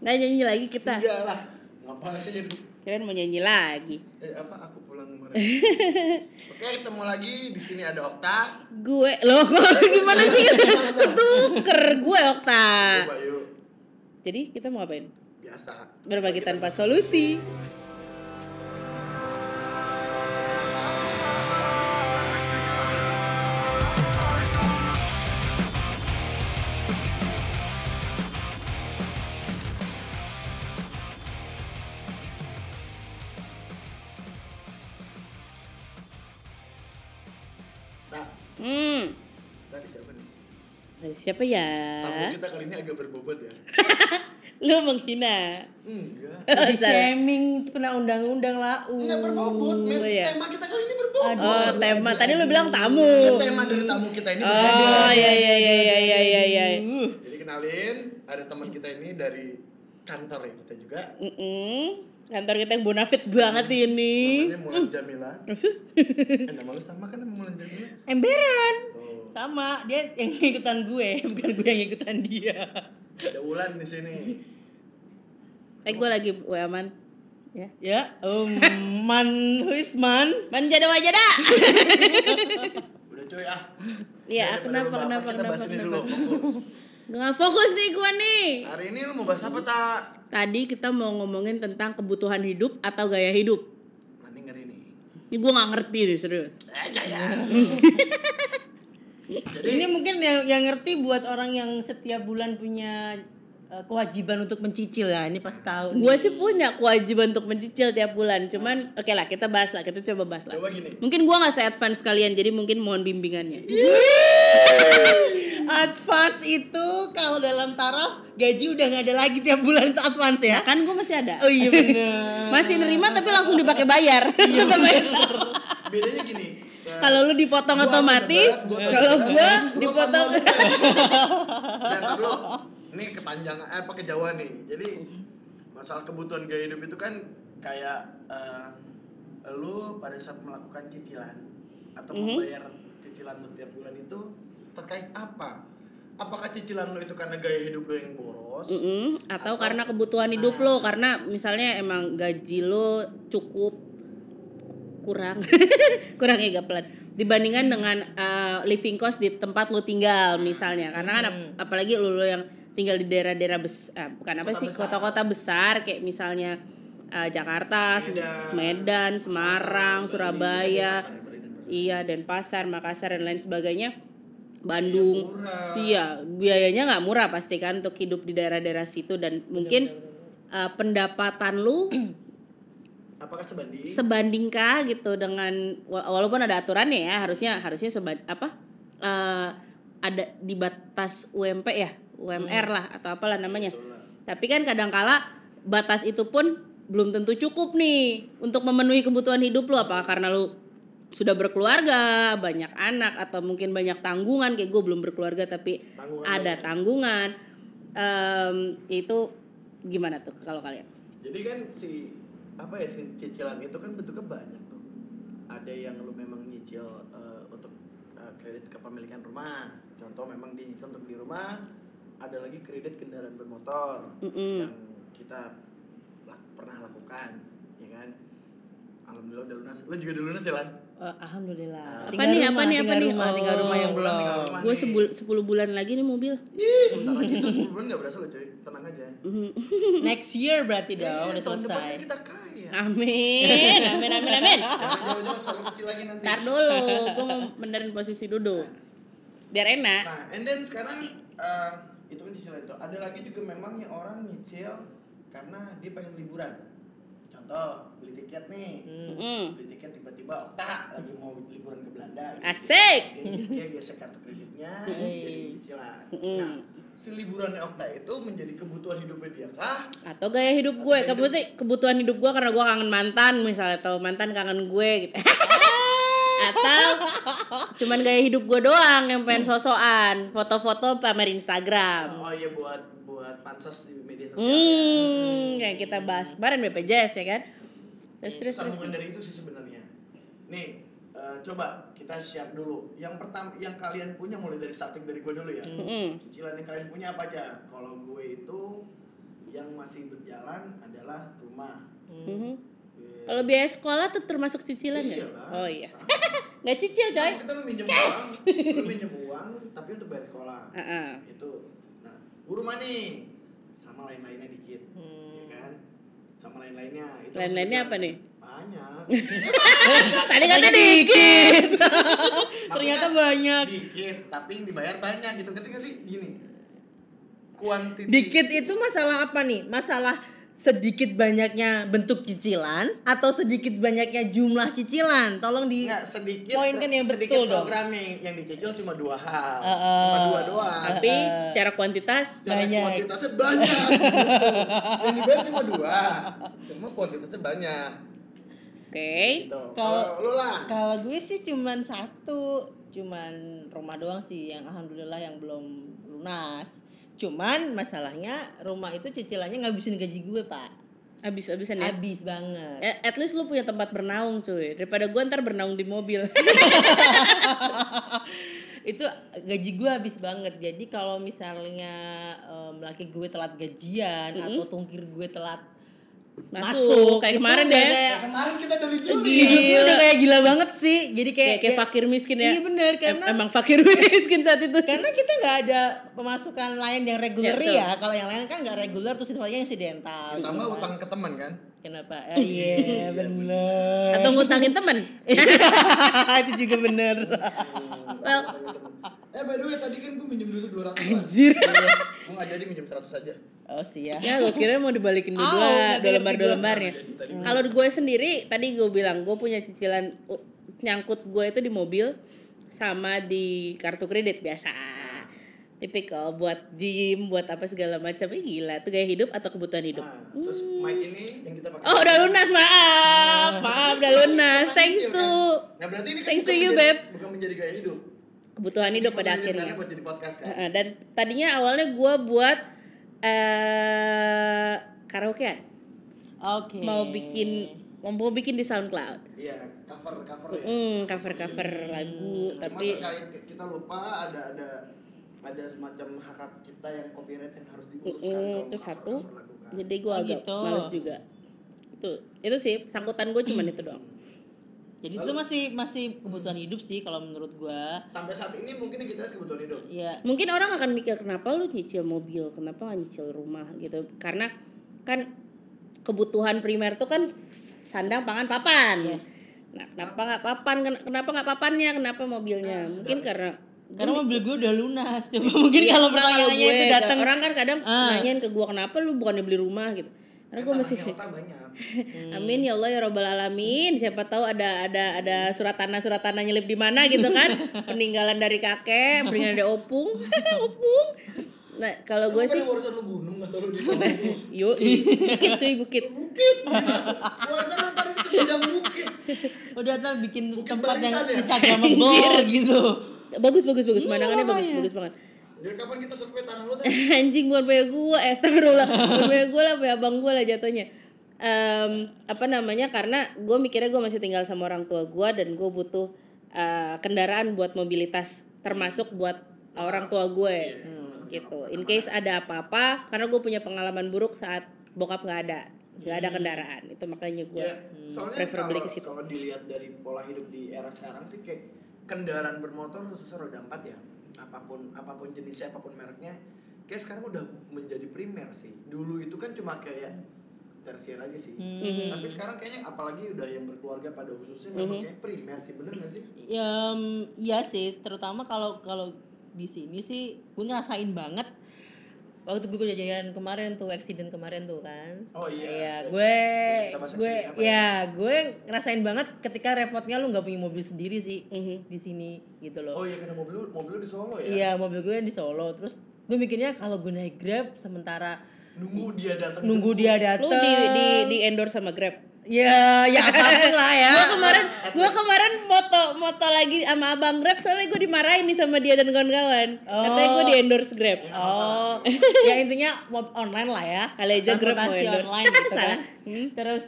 Nggak nyanyi lagi kita. Enggak lah. Ngapain? Kalian mau nyanyi lagi. Eh apa aku pulang kemarin? Oke, ketemu lagi di sini ada Okta. Gue loh kok gimana sih? Tuker gue Okta. Coba yuk. Jadi kita mau ngapain? Biasa. Berbagi tanpa solusi. Ya? Tamu kita kali ini agak berbobot ya. Lu menghina. Enggak. Oh, Di shaming kena undang-undang lah. Uh. Enggak berbobot, men. Oh, iya. Tema kita kali ini berbobot. Aduh. Oh, tema. Tadi lu bilang tamu. Kan tema dari tamu kita ini. Oh, iya iya iya iya iya iya iya. Uh. Jadi kenalin, ada teman kita ini dari kantor ya kita juga. Mm-mm. Kantor kita yang bonafit banget ini. Namanya Mulan Jamila. Maksud? Eh, nama lu sama kan Mulan Jamila? Emberan. Sama, dia yang ikutan gue, bukan gue yang ikutan dia. ada Ulan di sini. Eh gue lagi WA man. Ya. Ya, um, man, who is man? Man jada wajada. Udah cuy ah. Iya, kenapa, kenapa, kenapa, ini kenapa? dulu, fokus. Nggak fokus nih gua nih. Hari ini lu mau bahas apa tak? Tadi kita mau ngomongin tentang kebutuhan hidup atau gaya hidup. Mending ngeri nih. Ini gue nggak ngerti nih serius. Eh jaya. Jadi Ini mungkin yang, yang ngerti buat orang yang setiap bulan punya uh, kewajiban untuk mencicil ya. Ini pas tahu. Gue sih punya kewajiban untuk mencicil tiap bulan. Cuman oke lah kita bahas lah, kita coba bahas lah. coba gini. Mungkin gua nggak se-advance kalian, jadi mungkin mohon bimbingannya. Advance itu kalau dalam taraf gaji udah nggak ada lagi tiap bulan itu advance ya. Kan gue masih ada. Oh iya benar. Masih nerima tapi langsung dipakai bayar. Bayar. Bedanya gini. Kalau lu dipotong gua otomatis, kalau gua gua dipotong potong. Dan lu ini kepanjangan eh apa kejauhan nih. Jadi masalah kebutuhan gaya hidup itu kan kayak eh, lu pada saat melakukan cicilan atau Mhm. membayar cicilan lu tiap bulan itu terkait apa? Apakah cicilan lu itu karena gaya hidup lu yang boros? Mm-mm, atau, Atau- karena kebutuhan hidup Nah. lo karena misalnya emang gaji lo cukup kurang. Kurang ya pelan dibandingkan dengan uh, living cost di tempat lo tinggal misalnya. Karena kan ap- Hmm. apalagi lo lo yang tinggal di daerah-daerah besar bukan apa Kota sih kota-kota besar kayak misalnya uh, Jakarta, Medan, Medan, Semarang, Bali, Surabaya, Denpasar. iya Denpasar, Makassar dan lain sebagainya, Bandung, Murah. Iya, biayanya nggak murah pasti kan untuk hidup di daerah-daerah situ dan mungkin uh, pendapatan lu Apakah sebanding? sebandingkah gitu dengan wa- walaupun ada aturannya ya harusnya harusnya seban apa uh, ada di batas UMP ya UMR lah atau apalah namanya. Betul lah. Tapi kan kadangkala batas itu pun belum tentu cukup nih untuk memenuhi kebutuhan hidup lu apa karena lu sudah berkeluarga, banyak anak atau mungkin banyak tanggungan kayak gue belum berkeluarga tapi Tanggungan ada banyak. tanggungan Em, itu gimana tuh kalau kalian? Jadi kan si apa ya cicilan itu kan bentuknya banyak tuh. Ada yang lu memang nyicil eh, untuk eh, kredit kepemilikan rumah. Contoh memang dinyicil untuk di rumah. Ada lagi kredit kendaraan bermotor Mm-mm. yang kita lak- pernah lakukan, ya kan? Alhamdulillah udah lunas. Lu juga udah lunas ya Lan? Oh, Alhamdulillah. Apa Tinggal nih, apa nih, apa tinggal nih? Rumah, tinggal Oh, rumah yang bulan belum. tinggal rumah. Gue nih. sebul 10 bulan lagi nih mobil. Ih, bentar lagi tuh 10 bulan gak berasa loh coy. Tenang aja. Mhm. Next year berarti dong Eh, udah tahun depan selesai. kan kita kaya. Amin, amin, amin, amin. Jangan jauh-jauh selalu kecil lagi nanti. Ntar dulu, gue mau benerin posisi duduk. Biar enak. Nah, and then sekarang eh, itu kan cicilan itu. Ada lagi juga memang yang orang nyicil karena dia pengen liburan. Contoh, beli tiket nih. Hmm. Mm. Beli tiket tiba-tiba Okta lagi mau liburan ke Belanda. gitu. Asik. Dia, dia gesek kartu kreditnya, jadi cicilan. Mm. Nah, si liburannya Okta itu menjadi kebutuhan hidupnya dia kah? Atau gaya hidup gue, Atau kebutuhan kebutuhan hidup gue karena gue kangen mantan misalnya atau mantan kangen gue gitu. atau cuman gaya hidup gue doang yang pengen sosokan, foto-foto pamer Instagram. Oh iya buat buat pansos di media sosial. Hmm, kayak kita bahas kemarin BPJS ya kan. Terus terus terus. sambungan dari itu sih sebenarnya. Nih, eh, coba kita share dulu. Yang pertama, yang kalian punya mulai dari starting dari gue dulu ya. Mm-mm. Cicilan yang kalian punya apa aja? Kalau gue itu yang masih berjalan adalah rumah. Mhm. Gue- Kalau biaya sekolah tuh termasuk cicilan nggak? Iyalah, Oh iya. Nggak cicil coy. Nah, kita lu minjem uang, lu minjem uang, tapi untuk bayar sekolah. Heeh. Itu. Nah, gue rumah nih, sama lain-lainnya dikit, Hmm. ya kan? Sama lain-lainnya. Itu Lain-lainnya apa nih? Banyak. Tadi kata dikit. Ternyata banyak. dikit, tapi yang dibayar banyak gitu. Ketika sih gini. Kuantiti. Dikit itu masalah apa nih? Masalah sedikit banyaknya bentuk cicilan atau sedikit banyaknya jumlah cicilan? Tolong di Enggak sedikit. Poinkan yang sedikit betul dong. programnya yang, yang dicicil cuma dua hal. Heeh. Cuma dua doang. Tapi secara kuantitas Secara Banyak. kuantitasnya banyak. yang dibayar cuma dua. Cuma kuantitasnya banyak. Oke. Gitu. Kalau- Kalau lu lah. Kalau gue sih cuman satu, cuman rumah doang sih yang alhamdulillah yang belum lunas. Cuman masalahnya rumah itu cicilannya ngabisin gaji gue pak, Habis-habisan ya. habis banget. Eh, At least lu punya tempat bernaung cuy Daripada gua ntar bernaung di mobil itu gaji gue habis banget. Jadi kalau misalnya em, laki gue telat gajian Mm-mm. atau tungkir gue telat Masuk, kayak itu kemarin ya. kayak- kemarin kita dari Juli. Gue udah kayak gila banget sih. Jadi kayak Kayak, kayak fakir miskin ya Iya bener Em- karena Emang fakir miskin saat itu karena kita nggak ada pemasukan lain yang reguler Ya, ya. Kalau yang lain kan nggak reguler terus sifatnya insidental. Tambah gitu kan. utang ke teman kan? Kenapa? Eh, Iya bener. Atau ngutangin temen itu juga bener. Well. eh by the way tadi kan gue minjem dulu 200 Anjir. Gue gak jadi minjem 100 aja. Oh sih ya. Ya gue kira mau dibalikin dua, Oh, dua, nggak dua lembar dua lembarnya. Tadi Kalau gue sendiri tadi gue bilang gue punya cicilan nyangkut gue itu di mobil sama di kartu kredit biasa. Tipikal buat gym, buat apa segala macam. Ih gila, tuh gaya hidup atau kebutuhan hidup. Nah, terus mic ini yang kita pakai. Oh udah lunas maaf, maaf udah lunas. Thanks to Nah, berarti ini kan Thanks bukan to you, menjadi- Beb. Bukan menjadi gaya hidup. kebutuhan hidup Ini pada kebutuhan akhirnya. buat jadi podcast kan. Heeh, Dan tadinya awalnya gue buat eh karaokean. Oke. Mau bikin mau bikin di SoundCloud. Iya, cover cover ya. Mm, cover-cover lagu Cuma tapi terkait kita lupa ada ada ada semacam hak hak cipta yang copyright yang harus diuruskan Mm-mm, kalau itu satu. kan. jadi gue Oh, agak gitu. males juga. Itu itu sih sangkutan gue cuman itu doang. Jadi itu masih masih kebutuhan hidup sih kalau menurut gua. Sampai saat ini mungkin kita lihat kebutuhan hidup. Iya. Mungkin orang akan mikir kenapa lu nyicil mobil, kenapa nggak nyicil rumah gitu. Karena kan kebutuhan primer tuh kan sandang, pangan, papan. Iya. Nah, kenapa nggak papan? Ken- Kenapa nggak papannya? Kenapa mobilnya? Nah, Mungkin sedang- karena Karena mobil gue udah lunas. Coba mungkin Iya, kalau pertanyaannya gue, itu datang orang kan kadang Ah. nanyain ke gua kenapa lu bukannya beli rumah gitu. Karena gue masih banyak. Amin ya Allah ya robbal alamin. Siapa tahu ada ada ada surat tanah surat tanah nyelip di mana gitu kan? Peninggalan dari kakek, peninggalan dari opung, opung. Nah kalau gue sih, urusan lu gunung atau lu di yuk bukit cuy bukit. Bukit. Ntar di sebidang bukit. udah ntar bikin Bukit tempat yang ya? instagramable gitu. Bagus bagus bagus, Iya, pemandangannya bagus makanya. bagus banget. Jadi kapan kita survei tanah lu teh? Anjing bukan punya gue, eh astagfirullah, bukan punya gue lah, punya abang gue lah jatuhnya. Em, apa namanya? Karena gue mikirnya gue masih tinggal sama orang tua gue dan gue butuh eh, kendaraan buat mobilitas, termasuk buat orang tua gue. Hmm, gitu. In case ada apa-apa, karena gue punya pengalaman buruk saat bokap nggak ada, nggak ada kendaraan. Itu makanya gue. Ya, soalnya prefer beli ke situ. kalau dilihat dari pola hidup di era sekarang sih kayak kendaraan bermotor khususnya roda empat ya apa pun apa pun jenisnya apa pun mereknya kayak sekarang udah menjadi primer sih dulu itu kan cuma kayak tersier aja sih Mhm. tapi sekarang kayaknya apalagi udah yang berkeluarga pada khususnya memang Mhm. kayak primer sih bener gak sih Ya, em, iya sih, terutama kalau kalau di sini sih gue ngerasain banget waktu gue kejadian kemarin tuh accident kemarin tuh kan. oh iya Iya, Ya, gue gue ya gue ngerasain banget ketika repotnya lu nggak punya mobil sendiri sih Mhm. di sini gitu loh. oh iya karena mobil lu mobil lu di Solo ya Iya, mobil gue di Solo. Terus gue mikirnya kalau gue naik Grab sementara nunggu dia datang nunggu dia datang. Lu di di di endorse sama Grab. Ya, ya apa pun lah ya. Gua kemarin gua kemarin moto moto lagi sama abang Grab soalnya gue dimarahin nih sama dia dan kawan-kawan. Katanya gue di endorse Grab. Oh, ya intinya mau online lah ya. Kali aja Grab mau endorse. online gitu kan. Hmm. Terus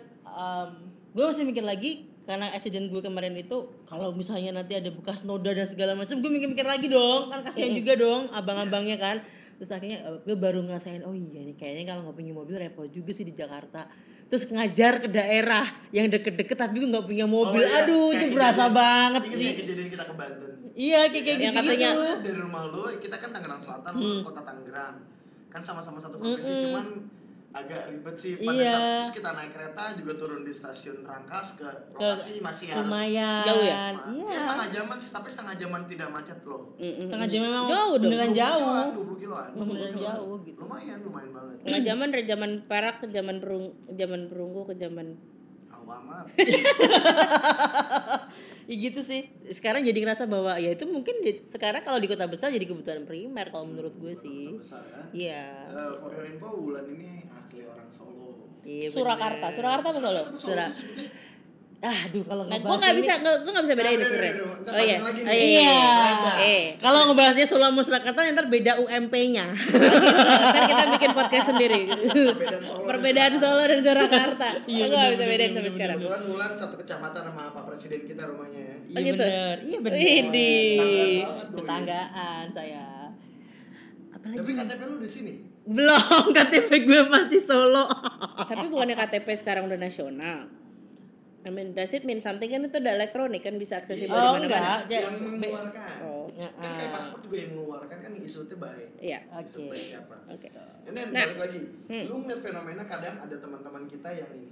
gue masih mikir lagi karena accident gue kemarin itu kalau misalnya nanti ada bekas noda dan segala macam gue mikir-mikir lagi dong kan kasihan juga dong abang-abangnya kan terus akhirnya gue baru ngerasain oh iya nih kayaknya kalau nggak punya mobil repot juga sih di Jakarta terus ngajar ke daerah yang deket-deket tapi gue nggak punya mobil Oh, iya. aduh Kayak itu berasa kejadian- banget ini sih kayak kejadian kita ke Banten iya kayak kayak gitu katanya- dari rumah lu kita kan Tangerang Selatan Hmm. kota Tangerang kan sama-sama satu provinsi Mm-mm. cuman agak ribet sih. Pada Iya. saat terus kita naik kereta juga turun di stasiun Rangkas ke lokasi masih harus lumayan. Jauh ya? iya. ya setengah jaman sih tapi setengah jaman tidak macet loh. Mm-mm. setengah jam memang jauh dong. beneran 20 jauh. kiloan, 20 kiloan beneran jauh gitu. Lumayan lumayan banget. Tengah zaman dari zaman perak ke zaman perung zaman perunggu ke zaman awamat Ya gitu sih. Sekarang jadi ngerasa bahwa ya itu mungkin di- sekarang kalau di kota besar jadi kebutuhan primer kalau menurut gue sih. besar kan Iya. Eh, for your info Wulan ini asli orang Solo Iya, Surakarta. Surakarta apa Solo Tapi Ah, aduh kalau nah gue nggak ini- bisa gue gue nggak bisa bedain Nah, sebenarnya oh iya oh iya, Iya. Beda. eh Kalau ngebahasnya Solo sama Surakarta ntar beda UMP-nya. kan kita bikin podcast sendiri Perbedaan Solo dan perbedaan. Solo dan Surakarta Iya, gue nggak bisa bedain sampai sekarang Kebetulan Wulan satu kecamatan sama Pak Presiden kita rumahnya ya. Iya gitu? bener. Iya bener. Widih. Tetanggaan banget, Doi. Tetanggaan saya. Apalagi Tapi KTP lu di sini. belum KTP gue masih Solo. tapi bukannya KTP sekarang udah nasional I mean, does it mean something kan itu udah elektronik kan bisa aksesibel Oh, di mana-mana. enggak. Ya, yang mengeluarkan. Oh, Ya, Kan kayak paspor juga yang mengeluarkan kan isu itu baik. iya. Isu Oke. baik siapa? Oke. Ini Nah. balik lagi. Hmm. Lu ngeliat fenomena kadang ada teman-teman kita yang ini.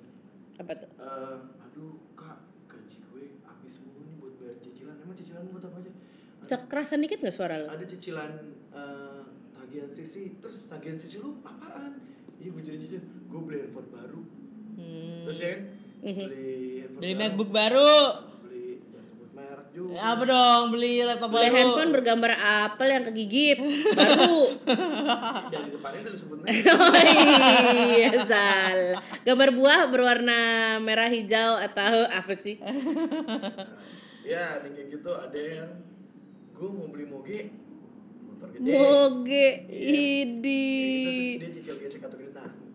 Apa tuh? eh aduh kak gaji gue habis mulu nih buat bayar cicilan. Emang cicilan buat apa aja? Cek kerasan dikit gak suara lo? ada cicilan eh, tagihan sisi. Terus tagihan sisi lu apaan? Iya gue jadi cicil. Gue beli handphone baru. Hmm. Terus ya kan? Beli handphone Beli baru. MacBook baru. Beli merek juga. Apa dong? Beli laptop Beli baru. handphone bergambar apel yang kegigit baru. Dari depannya udah disebut merek. oh iya salah. Gambar buah berwarna merah hijau atau apa sih? ya, kayak gitu ada yang gue mau beli moge motor gede. Moge Iya. idi. Itu dia cicil gesek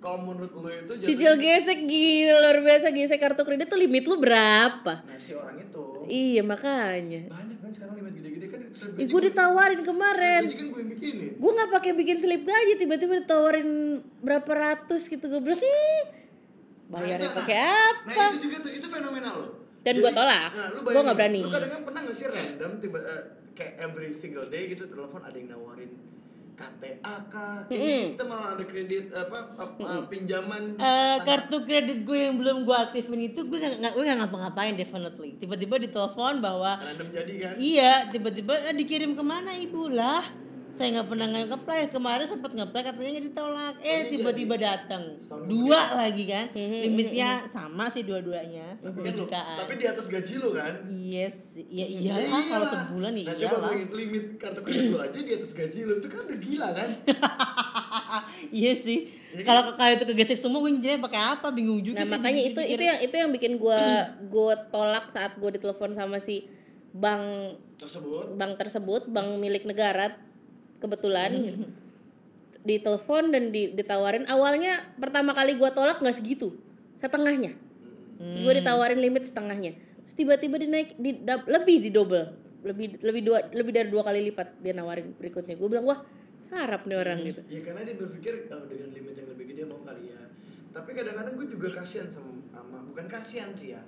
kalau menurut lu itu jatuhnya- Cicil gesek gila luar biasa gesek kartu kredit tuh limit lu berapa? Nah, si orang itu Iya makanya. banyak kan sekarang limit gede-gede kan slip gaji gue ditawarin kemarin. Slip gaji kan gue yang bikinin. Gue nggak pakai bikin slip gaji tiba-tiba ditawarin berapa ratus gitu gue bilang ih bayarnya Nah, pakai Nah, apa? itu juga tuh itu fenomenal loh. Dan gua tolak. Nah, bayangin, nggak berani. Lu kadang kan pernah nggak sih random tiba eh, kayak every single day gitu telepon ada yang nawarin KTA kah? Kayak Mm-mm. Kita malah ada kredit apa, apa pinjaman Eh, tangga- kartu kredit gue yang belum gue aktifin itu gue gak, gak, gue gak ngapa-ngapain definitely tiba-tiba ditelepon bahwa random jadi kan. iya tiba-tiba eh, dikirim ke mana ibu lah saya nggak pernah nge-apply. Kemarin sempat nge-apply katanya nggak ditolak. Eh tiba-tiba datang dua lagi kan? Mhm, limitnya sama sih dua-duanya. Tapi kan jutaan di atas gaji lu kan. yes iya Ya iyalah kalau sebulan ya nah, coba limit kartu kredit lu aja di atas gaji lu itu kan udah gila kan. iya sih. Iya kalau kalau itu kegesek semua gue nyinjilnya pakai apa? Bingung juga Nah sih makanya itu itu yang itu yang bikin gue gue tolak saat gue ditelepon sama si bank Tersebut. bank tersebut bank milik negara kebetulan Hmm. ditelepon dan di- ditawarin awalnya pertama kali gue tolak nggak segitu setengahnya Hmm. gue ditawarin limit setengahnya Terus tiba-tiba dinaik di dap- lebih di double lebih lebih dua lebih dari dua kali lipat dia nawarin berikutnya gue bilang wah sarap nih orang gitu Ya karena dia berpikir oh, dengan limit yang lebih gede mau kali ya. Tapi kadang-kadang gue juga kasihan sama, sama bukan kasihan sih ya.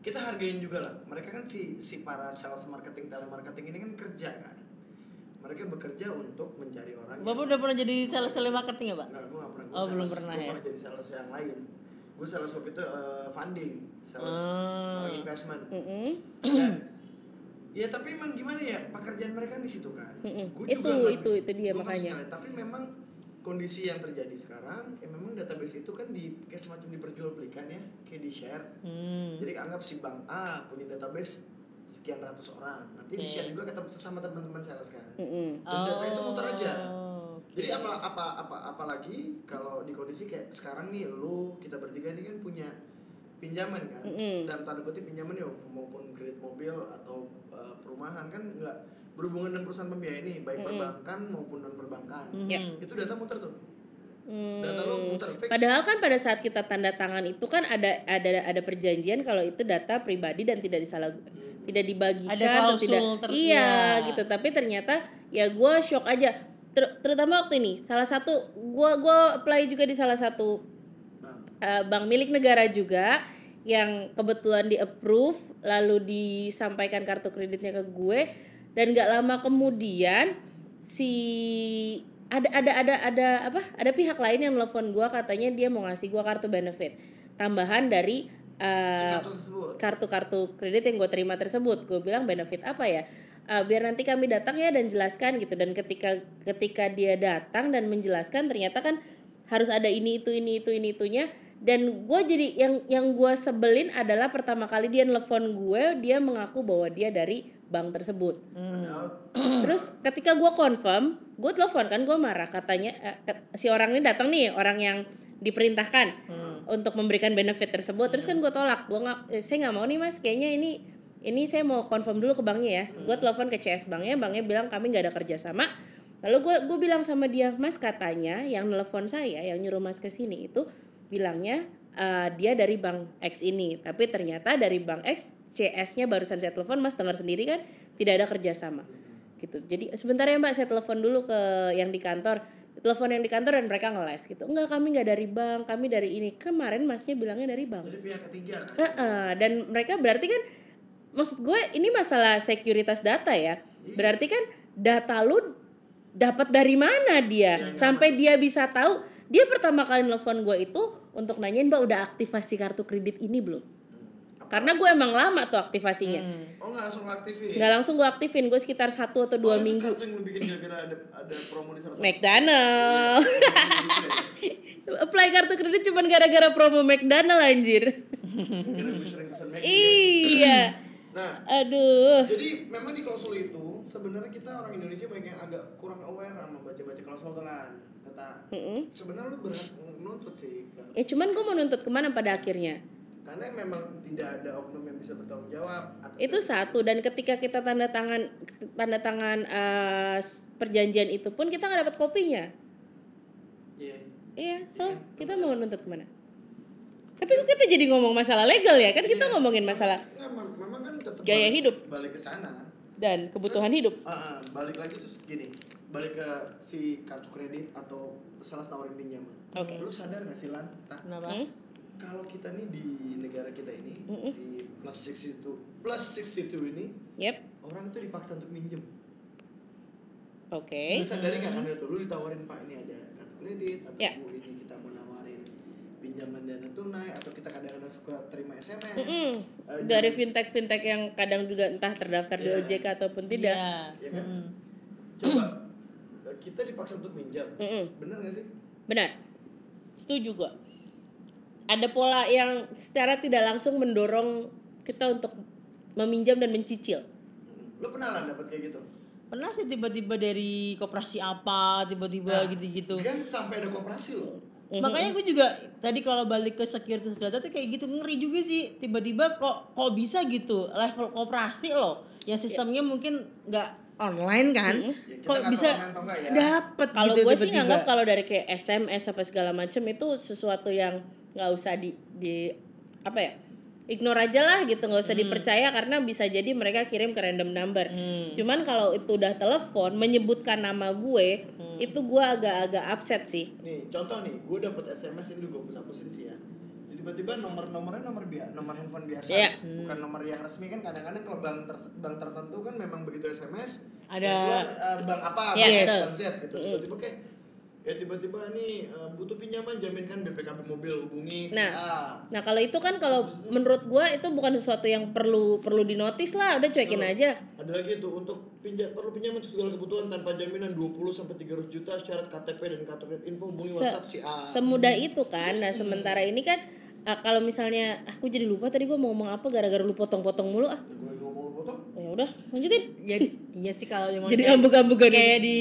Kita hargain juga lah. Mereka kan si si para sales marketing telemarketing ini kan kerja kan. Mereka bekerja untuk mencari orang. Bapak udah pernah jadi sales telemarketing ya pak? Enggak, gue gak pernah. Gua Oh, belum sales- pernah gua ya? pernah jadi sales yang lain. Gue sales waktu itu eh, funding, sales orang investment. Mm-mm. ya, ya tapi emang gimana ya pekerjaan mereka di situ kan. Mm-mm. Gua itu juga itu itu dia makanya sekali. Tapi memang kondisi yang terjadi sekarang, kayak memang database itu kan di kayak semacam diperjualbelikan ya, kayak di share. Hmm. Jadi anggap si bank A punya database sekian ratus orang, nanti di Oke. share juga ke tem- sesama teman-teman sales kan. Mm-mm. Dan data itu muter aja. Oh, oke. Jadi apa apa apa apalagi kalau di kondisi kayak sekarang nih lu kita bertiga ini kan punya pinjaman kan. Mm-mm. Dalam tanda kutip pinjaman ya maupun kredit mobil atau uh, perumahan kan nggak berhubungan dengan perusahaan pembiayaan ini baik Mm-mm. perbankan maupun non perbankan. Mhm. Ya. Itu data muter tuh. Hmm. Data lu komputer fix. Padahal kan pada saat kita tanda tangan itu kan ada ada ada perjanjian kalau itu data pribadi dan tidak disalah tidak dibagikan Ada atau tidak ter- iya iya. gitu tapi ternyata ya gue shock aja Ter- terutama waktu ini salah satu gue gua apply juga di salah satu eh, bank milik negara juga yang kebetulan di approve lalu disampaikan kartu kreditnya ke gue dan nggak lama kemudian si ada ada ada ada apa ada pihak lain yang nelfon gue katanya dia mau ngasih gue kartu benefit tambahan dari si tersebut. kartu-kartu kredit yang gue terima tersebut gue bilang benefit apa ya Eh, biar nanti kami datang ya dan jelaskan gitu dan ketika ketika dia datang dan menjelaskan ternyata kan harus ada ini itu ini itu ini itunya dan gue jadi yang yang gue sebelin adalah pertama kali dia nelfon gue dia mengaku bahwa dia dari bank tersebut Hmm. Terus ketika gue confirm gue telepon kan gue marah katanya ke- si orang ini datang nih orang yang diperintahkan Hmm. Untuk memberikan benefit tersebut. Terus kan gue tolak. Gue nggak eh, saya nggak mau nih mas. Kayaknya ini ini saya mau confirm dulu ke banknya ya. Gue telepon ke CS banknya. Banknya bilang kami nggak ada kerjasama. Lalu gue gue bilang sama dia mas katanya yang nelfon saya yang nyuruh mas ke sini itu bilangnya eh, dia dari bank X ini. Tapi ternyata dari bank X CS-nya barusan saya telepon mas dengar sendiri kan tidak ada kerjasama. Gitu. Jadi sebentar ya mbak saya telepon dulu ke yang di kantor telepon yang di kantor dan mereka ngeles gitu. Enggak kami nggak dari bank kami dari ini. Kemarin masnya bilangnya dari bank. Jadi pihak ketiga. Kan. Heeh, dan mereka berarti kan maksud gue ini masalah sekuritas data ya. Berarti kan data lu dapat dari mana dia? Sampai dia bisa tahu. Dia pertama kali nelfon gue itu untuk nanyain mbak udah aktivasi kartu kredit ini belum karena gue emang lama tuh aktivasinya Hmm. Oh nggak langsung aktifin. nggak langsung gue aktifin gue sekitar satu atau dua Oh, itu minggu Kartu yang lu bikin gara-gara ada ada promo di salah satu. McDonald Gitu ya? apply kartu kredit cuman gara-gara promo McDonald anjir Gara-gara gue sering pesan Mac. iya Nah, aduh jadi memang di klausul itu sebenarnya kita orang Indonesia banyak yang agak kurang aware sama baca-baca klausul tuh kan. Kata Mm-mm. sebenarnya lu berhak menuntut sih Kak. ya cuman gue mau nuntut ke mana pada akhirnya karena memang tidak ada oknum yang bisa bertanggung jawab atas itu satu dan ketika kita tanda tangan tanda tangan eh, perjanjian itu pun kita nggak dapat kopinya Iya. iya so kita mau nuntut ke mana tapi kok kita jadi ngomong masalah legal ya kan kita Iya. ngomongin masalah Nggak, mem- memang kan tetap Gaya balik- hidup. balik ke sana dan kebutuhan hidup Ah, ah, balik lagi terus gini balik ke si kartu kredit atau salah tawarin pinjaman Oke. lu sadar gak sih lan Kenapa? Hmm? Kalau kita nih di negara kita ini Mm-mm. di plus 62 plus 62 ini yep orang itu dipaksa untuk minjem oke Lu sadari gak kan itu lu ditawarin pak ini ada kartu kredit atau bu ini kita mau nawarin pinjaman dana tunai atau kita kadang-kadang suka terima SMS Mm-mm. Eh, dari fintech fintech yang kadang juga entah terdaftar di Iya. OJK ataupun tidak Iya. Ya kan? Hmm. coba eh, kita dipaksa untuk minjam Mm-mm. bener gak sih benar itu juga ada pola yang secara tidak langsung mendorong kita untuk meminjam dan mencicil lu pernah lah dapat kayak gitu Pernah sih tiba-tiba dari koperasi apa, tiba-tiba Nah, gitu-gitu. kan sampai ada koperasi loh Mhm. Makanya gue juga tadi kalau balik ke securities data tuh kayak gitu ngeri juga sih. Tiba-tiba kok kok bisa gitu level koperasi loh. Yang sistemnya mungkin nggak online kan. Ya, kita Kok bisa ya. dapet Kalau gitu gue sih nganggap kalau dari kayak SMS apa segala macam itu sesuatu yang nggak usah di di apa ya ignore aja lah gitu nggak usah dipercaya karena bisa jadi mereka kirim ke random number. Hmm. Cuman kalau itu udah telepon menyebutkan nama gue itu gue agak-agak upset sih. nih contoh nih gue dapet SMS ini gue hapus hapusin sih ya tiba-tiba nomor-nomornya nomor biasa nomor handphone biasa Iya. bukan nomor yang resmi kan kadang-kadang kalau bank ter- bank tertentu kan memang begitu SMS Ada- keluar, eh, bank apa Iya, bank X betul. bank Z gitu tiba-tiba kayak ya tiba-tiba nih eh, butuh pinjaman jaminkan BPKB mobil hubungi si Nah. A. Nah kalau itu kan kalau menurut gue itu bukan sesuatu yang perlu perlu dinotis lah, udah cuekin aja. Ada lagi itu untuk pinjam perlu pinjaman untuk segala kebutuhan tanpa jaminan 20 sampai 300 juta syarat KTP dan kartu kredit info hubungi Se- WhatsApp si A. Semudah itu kan. Nah sementara ini kan ah, kalau misalnya aku jadi lupa tadi gue mau ngomong apa gara-gara lu potong-potong mulu ah. gue ngomong foto. Ya udah lanjutin. Ya, iya sih kalau emang Jadi kayak- ambug-ambugan kayak di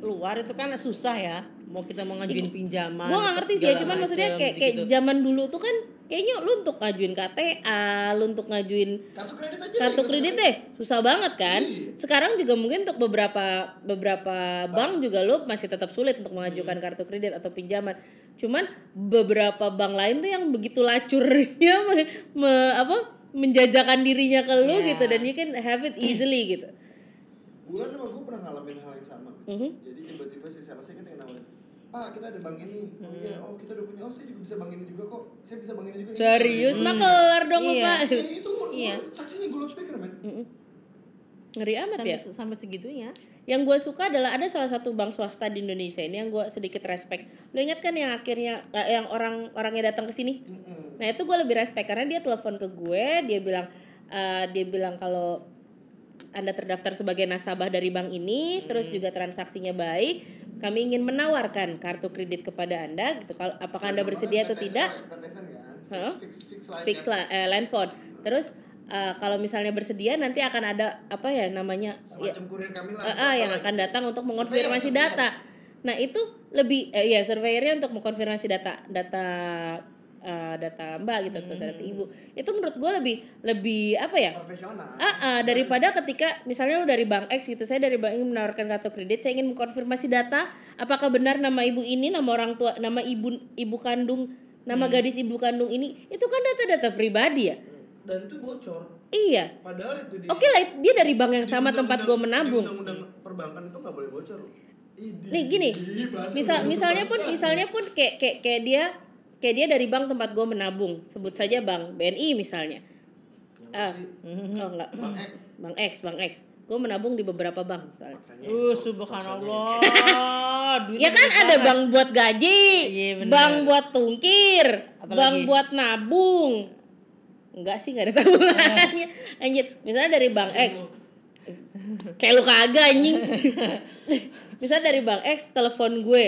luar itu kan susah ya. Mau kita mau ngajuin pinjaman. Gue gak ngerti sih ya, cuman maksudnya macem kayak kayak gitu-gitu. zaman dulu tuh kan kayaknya lu untuk ngajuin KTA, lu untuk ngajuin Kartu kredit aja. kartu deh, kredit deh susah banget kan Iya. sekarang juga mungkin untuk beberapa beberapa bank juga lo masih tetap sulit untuk mengajukan kartu kredit atau pinjaman cuman beberapa bank lain tuh yang begitu lacurnya me, me- apa menjajakan dirinya ke lu Iya. gitu dan you can have it easily gitu Bulan sama gue pernah ngalamin hal yang sama. Mhm. Jadi tiba-tiba si salesnya kan yang nawarin, Pak kita ada bank ini, oh iya, oh kita udah punya, oh saya juga bisa bank ini juga kok, saya bisa bank ini juga. serius Hmm. mah kelar dong lu, Iya. pak Ya, itu Iya. saksinya gue loudspeaker men. Mm-mm. ngeri amat sampai, ya sampai segitunya yang gue suka adalah ada salah satu bank swasta di Indonesia ini yang gue sedikit respect lo ingat kan yang akhirnya eh, yang orang orangnya datang ke sini Mm-mm. Nah itu gue lebih respect karena dia telepon ke gue, dia bilang eh, dia bilang kalau anda terdaftar sebagai nasabah dari bank ini, terus juga transaksinya baik, kami ingin menawarkan kartu kredit kepada anda, gitu. Kalau apakah anda bersedia atau tidak? PTSN kan? Fix, lah, eh, line phone. Terus eh, kalau misalnya bersedia nanti akan ada apa ya namanya? Ya, kurir kami lah. eh, eh, yang Apa akan datang untuk mengonfirmasi data. Nah itu lebih eh, ya surveyornya untuk mengkonfirmasi data data eh, data mbak gitu atau data ibu. Itu menurut gue lebih lebih apa ya? Profesional. Ah, ah, daripada ketika misalnya lu dari bank X gitu, saya dari bank ini menawarkan kartu kredit, saya ingin mengkonfirmasi data, apakah benar nama ibu ini, nama orang tua, nama ibu ibu kandung, nama gadis ibu kandung ini, itu kan data-data pribadi ya. Dan itu bocor. Iya. Padahal itu di Oke lah, dia dari bank yang sama tempat gue menabung. Undang-undang perbankan itu nggak boleh bocor Nih gini, misal misalnya pun misalnya pun kayak kayak kayak dia kayak dia dari bank tempat gue menabung, sebut saja bank BNI misalnya. Ah, pasti oh enggak, Bang X. bank X, bank X. Gue menabung di beberapa bank misalnya. Uh subhanallah duit Ya kan ada banget. bank buat gaji, Iya, bener. bank buat tungkir, Apalagi? bank buat nabung. Enggak sih, enggak ada tabungannya. Anjir, misalnya dari bank X. Kayak lu kagak anjing. misalnya dari bank X telepon gue.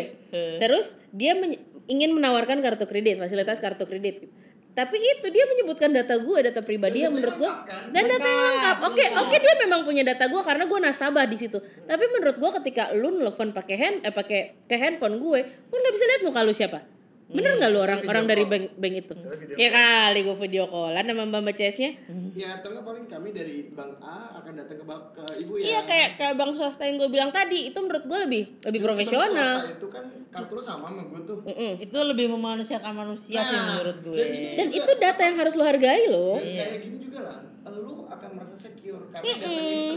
Terus dia men- ingin menawarkan kartu kredit, fasilitas kartu kredit. Tapi itu dia menyebutkan data gue, data pribadi yang menurut gue dan data yang lengkap. Oke, oke dia memang punya data gue karena gue nasabah di situ. Tapi menurut gue ketika lu nelfon pakai hand eh pakai ke handphone gue, pun nggak bisa lihat muka lu siapa. Bener nggak lu orang orang dari bank bank itu? Ya kali gue video callan sama mbak mbak CS-nya. Ya atau nggak paling kami dari bank A akan datang ke, bank- ke ibu ya. Iya kayak kayak bank swasta yang gue bilang tadi itu menurut gue lebih lebih Dan profesional. swasta itu kan kartu lu sama sama gue tuh. Mm-mm. itu lebih memanusiakan manusia sih Nah, menurut gue dan Dan itu data yang harus lu hargai loh. Dan kayak gini juga lah, lu akan merasa secure karena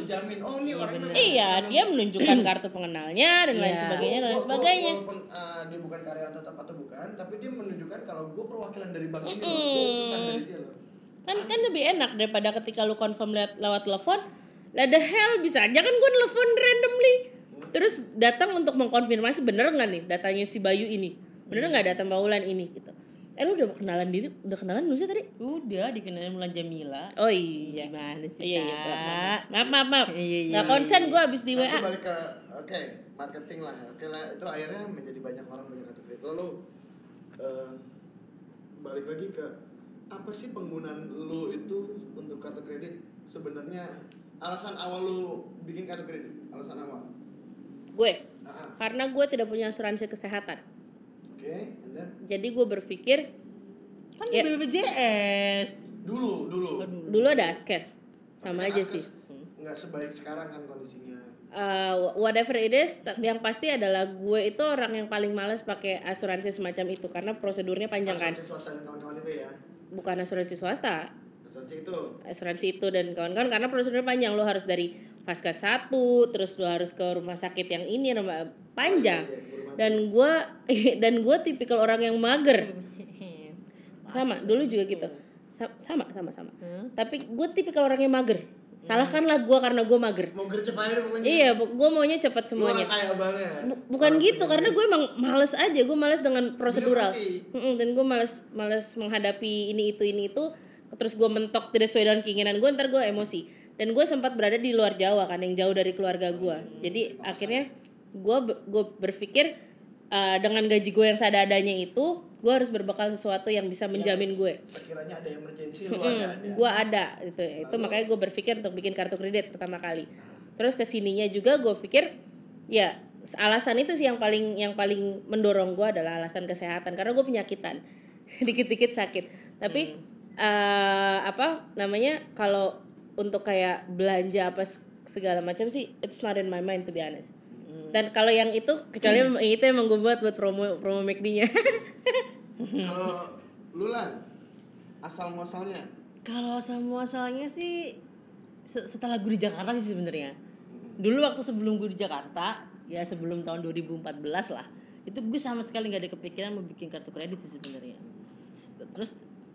terjamin. Oh ini ini Iya, dia menunjukkan kartu pengenalnya dan lain Iya. sebagainya dan lain sebagainya. Walaupun uh, dia bukan karyawan tetap atau bukan, tapi dia menunjukkan kalau gue perwakilan dari bank ini loh, gue utusan dari dia loh. Kan kan lebih enak daripada ketika lu confirm lewat, lewat telepon. Lah the hell bisa aja kan gue nelfon randomly. Terus datang untuk mengkonfirmasi bener nggak nih datanya si Bayu ini. Bener nggak data Mbak Wulan ini gitu. Eh lu udah kenalan diri, udah kenalan belum sih tadi? udah dikenalin Mulan Jamila Oh iya. gimana sih Iya iya. Kak? Maaf maaf maaf. Iya, iya, Nggak konsen gue abis di Nanti WA. balik ke oke marketing lah. Oke lah itu akhirnya menjadi banyak orang punya kartu kredit. Lalu eh, balik lagi ke apa sih penggunaan lu itu untuk kartu kredit? Sebenarnya alasan awal lu bikin kartu kredit, alasan awal. Gue Ah, ah. karena gue tidak punya asuransi kesehatan. Oke, and then Jadi gue berpikir kan Ya. BPJS dulu dulu dulu ada askes sama Pakai aja Askes. sih. nggak sebaik sekarang kan kondisinya. Uh, whatever it is, yang pasti adalah gue itu orang yang paling males pakai asuransi semacam itu karena prosedurnya panjang kan. Asuransi swasta dan kawan-kawan itu ya. Bukan asuransi swasta, Asuransi itu. asuransi itu dan kawan-kawan karena prosedurnya panjang lo harus dari pasca satu, terus lo harus ke rumah sakit yang ini rumah panjang. Iya, keburu mati. Dan gue dan gue tipikal orang yang mager. Sama, dulu juga gitu. Sa- Sama, sama, sama. Hmm? Tapi gue tipikal orang yang mager. Salahkanlah gue karena gue mager. mau gercep aja pokoknya. Iya, gue maunya cepat semuanya. Bu- bukan gitu karena gue emang males aja gue males dengan prosedural Birokrasi. Mm-mm, dan gue males males menghadapi ini itu ini itu terus gue mentok tidak sesuai dengan keinginan gue ntar gue emosi dan gue sempat berada di luar Jawa kan yang jauh dari keluarga gue jadi akhirnya gue gue berpikir uh, dengan gaji gue yang seadanya itu gue harus berbekal sesuatu yang bisa menjamin gue Sekiranya ada emergency Mm, ada ada. gue ada itu itu makanya gue berpikir untuk bikin kartu kredit pertama kali. Terus ke sininya juga gue pikir ya alasan itu sih yang paling yang paling mendorong gue adalah alasan kesehatan. Karena gue penyakitan. Dikit-dikit sakit. Tapi eh, apa namanya kalau untuk kayak belanja apa segala macam sih it's not in my mind to be honest Dan kalau yang itu kecuali yang itu emang gue buat buat promo promo McD-nya. Kalau lu lah asal muasalnya Kalau asal muasalnya sih se- setelah gue di Jakarta sih sebenarnya. Dulu waktu sebelum gue di Jakarta, ya sebelum tahun 2014 lah. Itu gue sama sekali nggak ada kepikiran mau bikin kartu kredit sih sebenarnya. Terus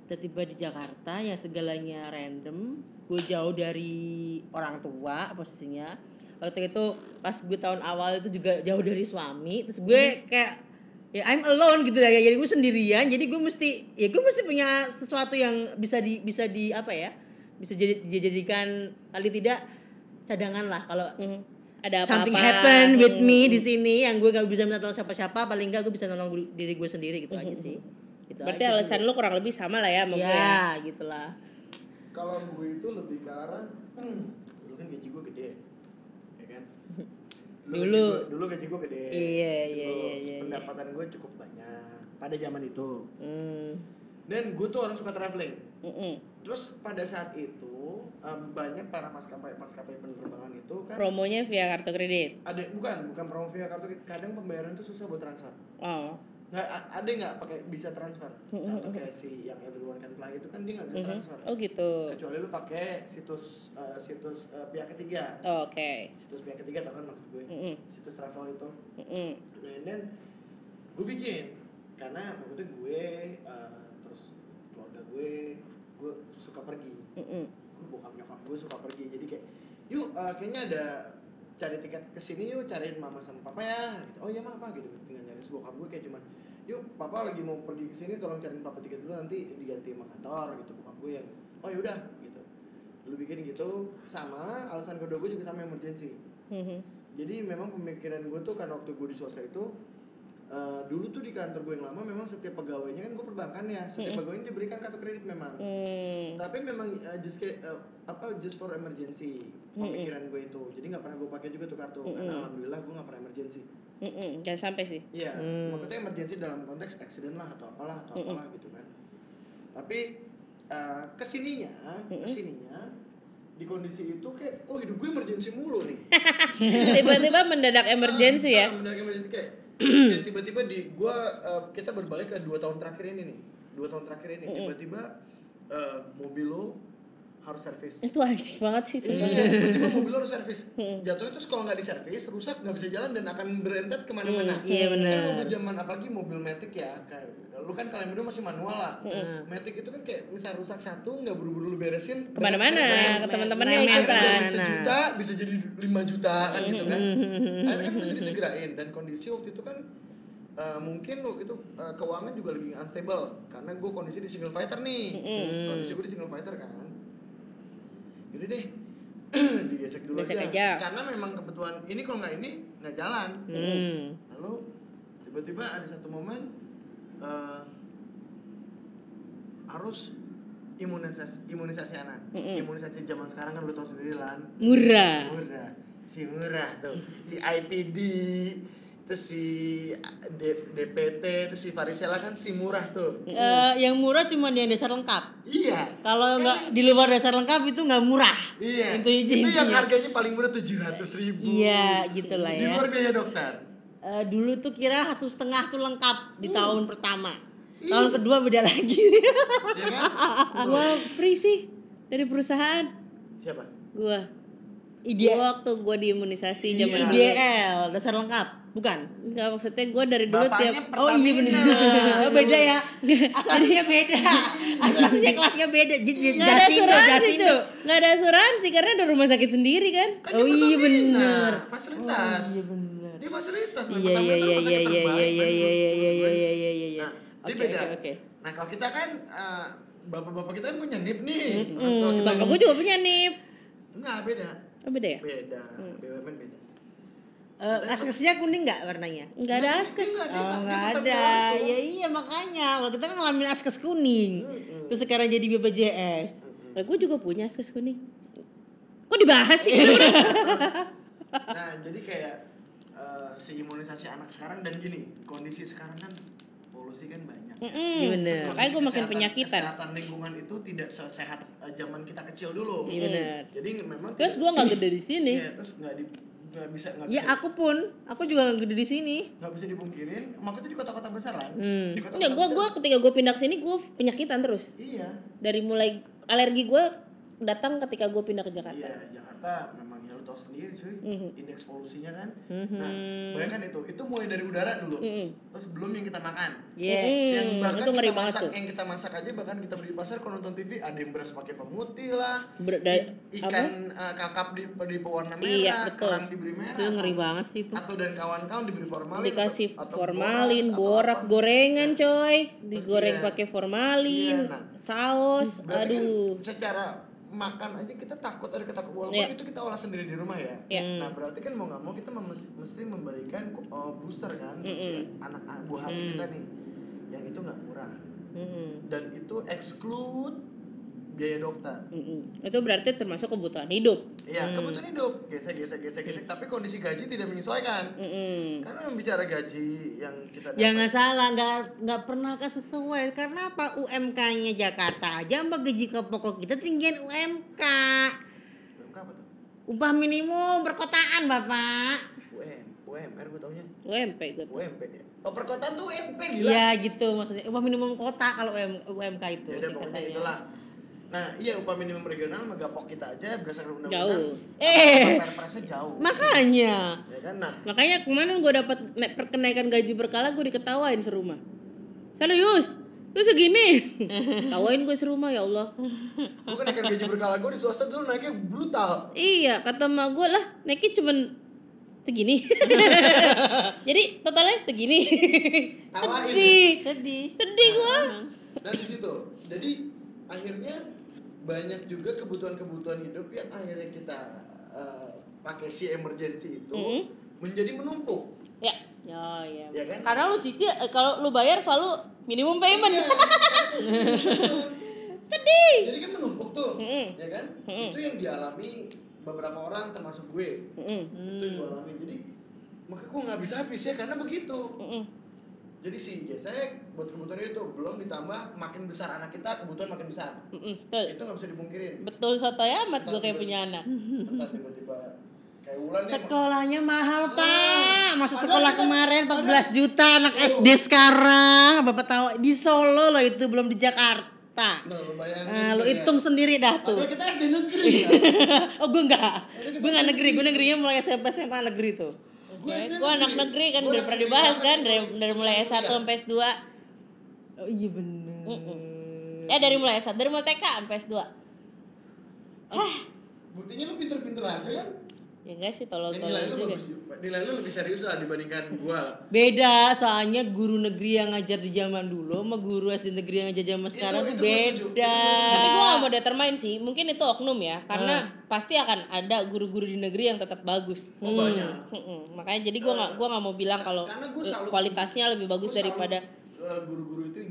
tiba-tiba di Jakarta ya segalanya random. Gue jauh dari orang tua posisinya. Waktu itu pas gue tahun awal itu juga jauh dari suami. Terus gue kayak ya I'm alone gitu ya jadi gue sendirian jadi gue mesti ya gue mesti punya sesuatu yang bisa di bisa di apa ya bisa jadi dijadikan paling tidak cadangan lah kalau Hmm. Ada apa-apa. something happen with Hmm. me di sini yang gue gak bisa minta tolong siapa-siapa paling enggak gue bisa nolong diri gue sendiri gitu aja sih gitu Berarti aja alasan lu kurang lebih sama lah ya sama gue ya. gitulah kalau gue itu lebih ke arah dulu kan gaji gue gede Dulu. gaji gue- dulu gaji gue gede Iya, iya, Terus iya, iya, iya. pendapatan gue cukup banyak pada zaman itu hmm. dan gue tuh orang suka traveling Mm-mm. terus pada saat itu em, banyak para maskapai maskapai penerbangan itu kan Promonya via kartu kredit. ada bukan bukan promo via kartu kredit. kadang pembayaran tuh susah buat transfer Oh. Nggak ada nggak pakai bisa transfer? Mm-mm. atau kayak si yang everyone can fly itu kan dia nggak bisa Mhm. transfer. Oh gitu. kecuali lu pakai situs eh, situs eh, pihak ketiga. Oh, Oke. situs pihak ketiga tau kan maksud gue? Situs travel itu. Nah dan gue bikin. Karena waktu itu gue eh, terus keluarga gue gue suka pergi. Gue bokap nyokap gue suka pergi. Jadi kayak yuk eh, kayaknya ada cari tiket ke sini yuk cariin mama sama papa ya gitu. oh iya mah apa gitu tinggal nyari bokap gue kayak cuman yuk papa lagi mau pergi ke sini tolong cariin papa tiket dulu nanti diganti sama kantor gitu bokap gue yang oh yaudah gitu lu bikin gitu sama alasan kedua gue juga sama emergency Mhm. jadi memang pemikiran gue tuh kan waktu gue di swasta itu eh, dulu tuh di kantor gue yang lama memang setiap pegawainya kan gue perbankan ya setiap Mm-mm. pegawainya diberikan kartu kredit memang Hmm. tapi memang eh, just kayak eh, apa just for emergency pemikiran gue itu jadi nggak pernah gue pakai juga tuh kartu karena Mm-mm. alhamdulillah gue nggak pernah emergency Mm-mm. Jangan sampai sih. iya Hmm. maksudnya emergency dalam konteks accident lah atau apalah atau Mm-mm. apalah gitu kan tapi eh, ke sininya Mm-mm. ke sininya di kondisi itu kayak oh hidup gue emergency mulu nih Tiba-tiba mendadak emergency ya. Ah, benar emergency kayak tiba-tiba di gua uh, kita berbalik ke dua tahun terakhir ini nih. Dua tahun terakhir ini tiba-tiba uh, mobil lo harus servis. Itu anjing banget sih Iya, sebenarnya. tiba-tiba mobil harus servis. Mm. Jatuhnya terus kalau nggak diservis, rusak nggak bisa jalan dan akan berentet ke mana-mana. Mm, iya Kan benar mobil zaman apalagi mobil matic ya, kayak lu kan kalian berdua masih manual lah. Mm. Matic itu kan kayak misal rusak satu nggak buru-buru lu beresin. Ke mana-mana, ke teman-temannya Remet, ikutan. dari Mana? sejuta bisa jadi 5 juta kan gitu kan. Hmm. Akhirnya kan mesti disegerain dan kondisi waktu itu kan eh, mungkin waktu itu eh, keuangan juga lagi unstable karena gue kondisi di single fighter nih. Mm-mm. Kondisi gue di single fighter kan. Jadi deh digesek dulu Gesek aja. aja. Karena memang kebutuhan ini kalau nggak ini nggak jalan. Hmm. Lalu tiba-tiba ada satu momen eh, harus imunisasi imunisasi anak. Mm-mm. Imunisasi zaman sekarang kan lu tau sendiri lan Murah. murah si murah tuh si IPD terus si D- DPT terus si varicella kan si murah tuh. Eh, yang murah cuma yang dasar lengkap. Iya. Kalau nggak di luar dasar lengkap itu nggak murah. Iya. Itu aja yang harganya paling murah tujuh ratus ribu. Iya, gitulah di ya. luar biaya dokter. Eh, dulu tuh kira satu setengah tuh lengkap di tahun pertama. Iya. tahun kedua beda lagi. Ya kan? Gua free sih dari perusahaan. siapa? Gua. Ide Gua waktu gua diimunisasi Iya. zaman. IDL dasar lengkap bukan Enggak maksudnya gua dari dulu bapaknya tiap oh iya benar Pertamina. oh, beda ya aslinya beda aslinya kelasnya beda jadi Nggak ada asuransi cu Nggak ada asuransi karena ada rumah sakit sendiri kan Kan Oh iya Pertamina, bener. fasilitas iya benar dia fasilitas iya Pertamina iya tuh iya iya iya iya iya iya iya iya gue. iya iya iya iya Nah, dia Oke, beda. Nah, kalau kita kan eh, bapak-bapak kita kan punya NIP nih. Kita Bapak gua juga punya NIP enggak beda. Oh beda ya? Beda. Hmm. Beda. Eh, askesnya kuning nggak warnanya Enggak ada askes Oh nggak- ada, ya iya makanya kalau kita kan ngalamin askes kuning, terus sekarang jadi BPJS. Lah gua juga punya askes kuning Kok dibahas sih? Nah, jadi kayak eh, si imunisasi anak sekarang dan gini, kondisi sekarang kan polusi kan banyak. Mm-mm. Iya bener. Terus Makanya kondisi gua makin penyakitan Kesehatan lingkungan itu tidak sesehat eh, zaman kita kecil dulu. Iya benar. Jadi memang Terus gua nggak gede di sini Iya, terus nggak di nggak bisa nggak Ya bisa aku pun, aku juga gede di sini. nggak bisa dipungkirin maksudnya di kota-kota besar lah Hmm. di kota-kota Enggak, gue gua ketika gue pindah ke sini gue penyakitan terus. iya Dari mulai alergi gue datang ketika gue pindah ke Jakarta. iya Jakarta sendiri cuy Mhm. indeks polusinya kan Mhm. nah bayangkan itu itu mulai dari udara dulu Mm-mm. terus belum yang kita makan Iya. Mm-mm. yang bahkan itu ngeri kita banget masak tuh. yang kita masak aja bahkan kita beli di pasar kalau nonton TV ada yang beras pakai pemutih lah Ber- da- ikan uh, kakap di, di pewarna merah Iya, betul. kerang diberi merah Itu ngeri banget sih itu. atau dan kawan-kawan diberi formalin dikasih atau- atau formalin, atau borak, apa. gorengan coy, Terus digoreng iya. pakai formalin, Iya, nah. saus, kan aduh. secara makan aja kita takut ada ketakutan walaupun Iya. itu kita olah sendiri di rumah ya. Iya. Nah berarti kan mau nggak mau kita mesti memberikan uh, booster kan si Mm-mm. anak-anak buah hati Mm. kita nih, yang itu nggak murah Mhm. dan itu exclude biaya dokter. Mm-mm. Itu berarti termasuk kebutuhan hidup. Iya Hmm. kebutuhan hidup gesek gesek gesek gesek tapi kondisi gaji tidak menyesuaikan. Mm-mm. Karena bicara gaji yang kita dapat. Jangan salah, nggak nggak pernah sesuai karena apa UMK-nya Jakarta aja sama gaji ke pokok kita tinggian UMK. UMK apa tuh? Upah minimum perkotaan, Bapak. UM, UMR gue taunya. UMP gitu. UMP ya. Oh perkotaan tuh UMP gila. Ya gitu maksudnya. Upah minimum kota kalau UM, UMK itu. Ya udah pokoknya singkatannya. itulah. Nah, iya upah minimum regional sama gapok kita aja berdasarkan undang-undang. Jauh. Eh. Perpresnya jauh. Makanya. Ya kan? Nah, Makanya kemarin gue dapat naik perkenaikan gaji berkala gue diketawain serumah. Serius? Lu segini? Tawain gue serumah ya Allah. gue kan naikkan gaji berkala gue di swasta dulu naiknya brutal. Iya, kata emak gue lah, naiknya cuman segini. Jadi totalnya segini. Tawain. Sedih. Sedih. Sedih gue. Dan di situ. Jadi akhirnya banyak juga kebutuhan-kebutuhan hidup yang akhirnya kita eh, pakai si emergency itu Mm. menjadi menumpuk. Ya. Ya, ya. Ya kan? Karena lu cicil eh, kalau lu bayar selalu minimum payment. Iya. Sedih. Jadi kan menumpuk tuh. Mm-mm. Ya kan? Mm-mm. Itu yang dialami beberapa orang termasuk gue. Mm-mm. itu yang gue alamin jadi makanya gue nggak bisa habis ya karena begitu Mm-mm. Jadi si gesek buat kebutuhan itu belum ditambah makin besar anak kita kebutuhan makin besar Mm-mm. Betul. itu nggak bisa dipungkirin Betul sotoy amat gue kayak punya anak. entah tiba-tiba kayak Wulan nih Sekolahnya mahal, Ah. Pak. Masa Padahal sekolah kita- kemarin 14 padahal- juta anak Aduh. SD sekarang. Bapak tahu di Solo loh itu belum di Jakarta. nah Nah, lu ya. hitung sendiri dah tuh. Padahal kita SD negeri ya. oh, gue enggak. Gue enggak negeri, gue negerinya mulai SMP SMA negeri tuh. Gue Gue anak negeri kan udah pernah dibahas kan dari dari mulai S1 Iya. sampai S2. Oh iya bener. Eh dari mulai S1, dari mulai TK sampai S2. buktinya lu pinter-pinter aja kan Ya enggak sih tolong tolong nilai lu juga. bagus nilai lu lebih serius lah dibandingkan gua lah Beda, soalnya guru negeri yang ngajar di zaman dulu sama guru SD negeri yang ngajar zaman sekarang itu gua setuju. beda. Itu gua Tapi gue gak mau determine sih, mungkin itu oknum ya, karena Ah. pasti akan ada guru-guru di negeri yang tetap bagus. oh banyak Mm-mm. Makanya jadi gue nggak gua nggak mau bilang kalau gua kualitasnya lebih bagus Gua daripada eh, guru-guru itu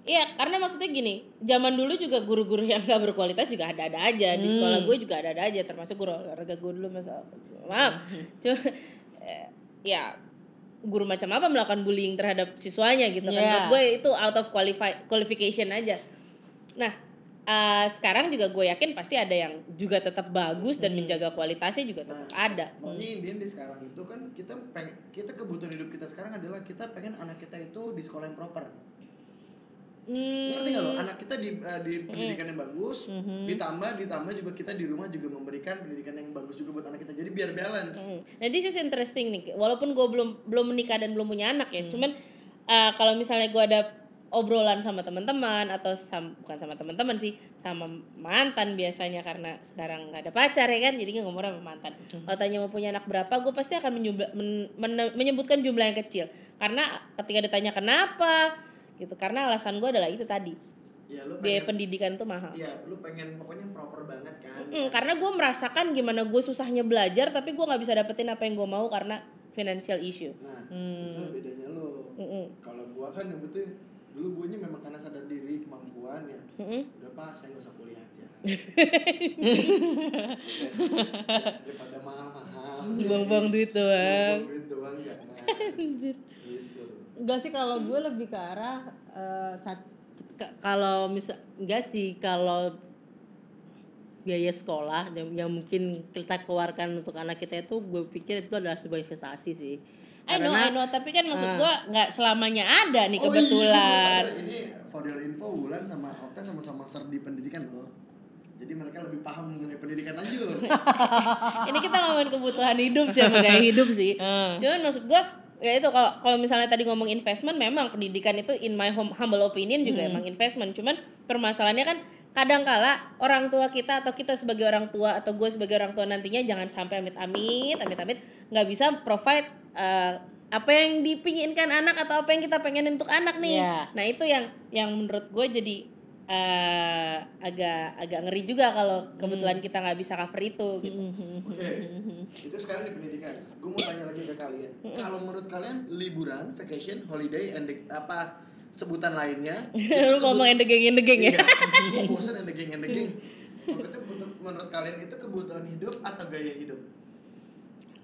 Iya, karena maksudnya gini, zaman dulu juga guru-guru yang gak berkualitas juga ada-ada aja. Di Hmm. sekolah gue juga ada-ada aja, termasuk guru olahraga gue dulu masa maaf. Cuma eh, ya guru macam apa melakukan bullying terhadap siswanya gitu kan. Iya. Menurut gue itu out of qualify qualification aja. Nah, eh, sekarang juga gue yakin pasti ada yang juga tetap bagus dan menjaga kualitasnya juga tetap ada. Pokoknya intinya di sekarang itu kan kita pengen kita kebutuhan hidup kita sekarang adalah kita pengen anak kita itu di sekolah yang proper. Hmm. Ngerti nggak lo? Anak kita di eh, di pendidikan yang bagus, Mhm. ditambah ditambah juga kita di rumah juga memberikan pendidikan yang bagus juga buat anak kita. Jadi biar balance. Hmm. Nah, this is interesting nih. Walaupun gue belum belum menikah dan belum punya anak Hmm. ya, cuman uh, kalau misalnya gue ada obrolan sama teman-teman atau sam- bukan sama teman-teman sih, sama mantan biasanya karena sekarang nggak ada pacar ya kan, jadi ngomong sama mantan. Hmm. Kalau tanya mau punya anak berapa, gue pasti akan menyubla- men- men- menyebutkan jumlah yang kecil. Karena ketika ditanya kenapa, gitu. Karena alasan gue adalah itu tadi, Ya lu biaya pengen, pendidikan itu mahal. ya lu pengen pokoknya proper banget kan. Mm, karena gue merasakan gimana gue susahnya belajar tapi gue nggak bisa dapetin apa yang gue mau karena financial issue. Nah, Hmm. itu bedanya lu. Mm-mm. Kalau gua kan yang betul dulu guanya memang karena sadar diri kemampuan ya. Mm-mm. Udah pak, saya nggak usah kuliah aja. Daripada mahal-mahal. Buang-buang duit doang. Buang duit doang jangan. Gitu. Enggak sih kalau gue lebih ke arah eh, sat- ke- kalau misal enggak sih kalau biaya sekolah yang, yang mungkin kita keluarkan untuk anak kita itu gue pikir itu adalah sebuah investasi sih I know, I know, tapi kan maksud Ah. gua nggak selamanya ada nih Oh iya, kebetulan. sadar. ini for your info Wulan sama Oka sama-sama master di pendidikan loh. Jadi mereka lebih paham mengenai pendidikan lagi loh. Ini kita ngomongin kebutuhan hidup sih sama gaya hidup sih. Ah. Cuman maksud gua ya itu kalau kalau misalnya tadi ngomong investment memang pendidikan itu in my hum- humble opinion juga emang investment. Cuman permasalahannya kan kadang kala orang tua kita atau kita sebagai orang tua atau gue sebagai orang tua nantinya jangan sampai amit-amit amit-amit nggak bisa provide eh, apa yang dipinginkan anak atau apa yang kita pengen untuk anak nih. Iya. Nah, itu yang yang menurut gue jadi eh, agak agak ngeri juga kalau kebetulan kita nggak bisa cover itu gitu. Oke. Itu sekarang di pendidikan. Gue mau tanya lagi ke kalian. Kalau menurut kalian liburan, vacation, holiday, and the- apa sebutan lainnya? Lu ngomong endegeng-endegeng ya. Iya. Gue bosan endegeng endegeng. Maksudnya menurut, menurut kalian itu kebutuhan hidup atau gaya hidup?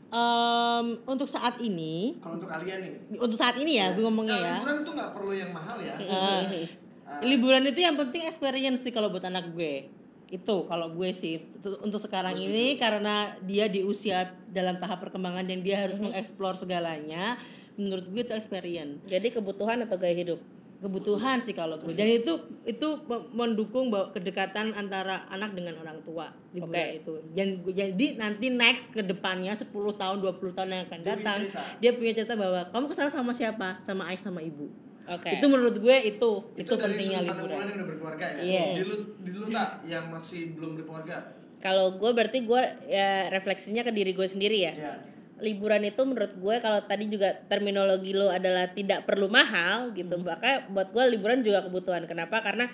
Em, untuk saat ini Kalau untuk kalian nih. untuk saat ini ya gue ngomongnya Nah, ya Liburan tuh nggak perlu yang mahal ya. Eh, liburan itu yang penting experience sih kalau buat anak gue. Itu kalau gue sih Untuk- sekarang ini karena dia di usia dalam tahap perkembangan dan dia harus mengeksplor segalanya menurut gue itu experience. Jadi kebutuhan atau gaya hidup? kebutuhan sih kalau gue. Dan itu itu me- mendukung bahwa kedekatan antara anak dengan orang tua liburan Oke. itu. Dan jadi nanti next ke depannya 10 tahun 20 tahun yang akan Dia punya datang cerita. dia punya cerita bahwa kamu ke sana sama siapa? Sama ayah sama ibu Oke. itu menurut gue itu itu, dari pentingnya liburan yang udah berkeluarga ya. Iya. Di lu di lu tak yang masih belum berkeluarga. Kalau gue berarti gue ya refleksinya ke diri gue sendiri ya. Ya. Liburan itu menurut gue kalau tadi juga terminologi lo adalah tidak perlu mahal gitu. Makanya buat gue liburan juga kebutuhan. Kenapa? Karena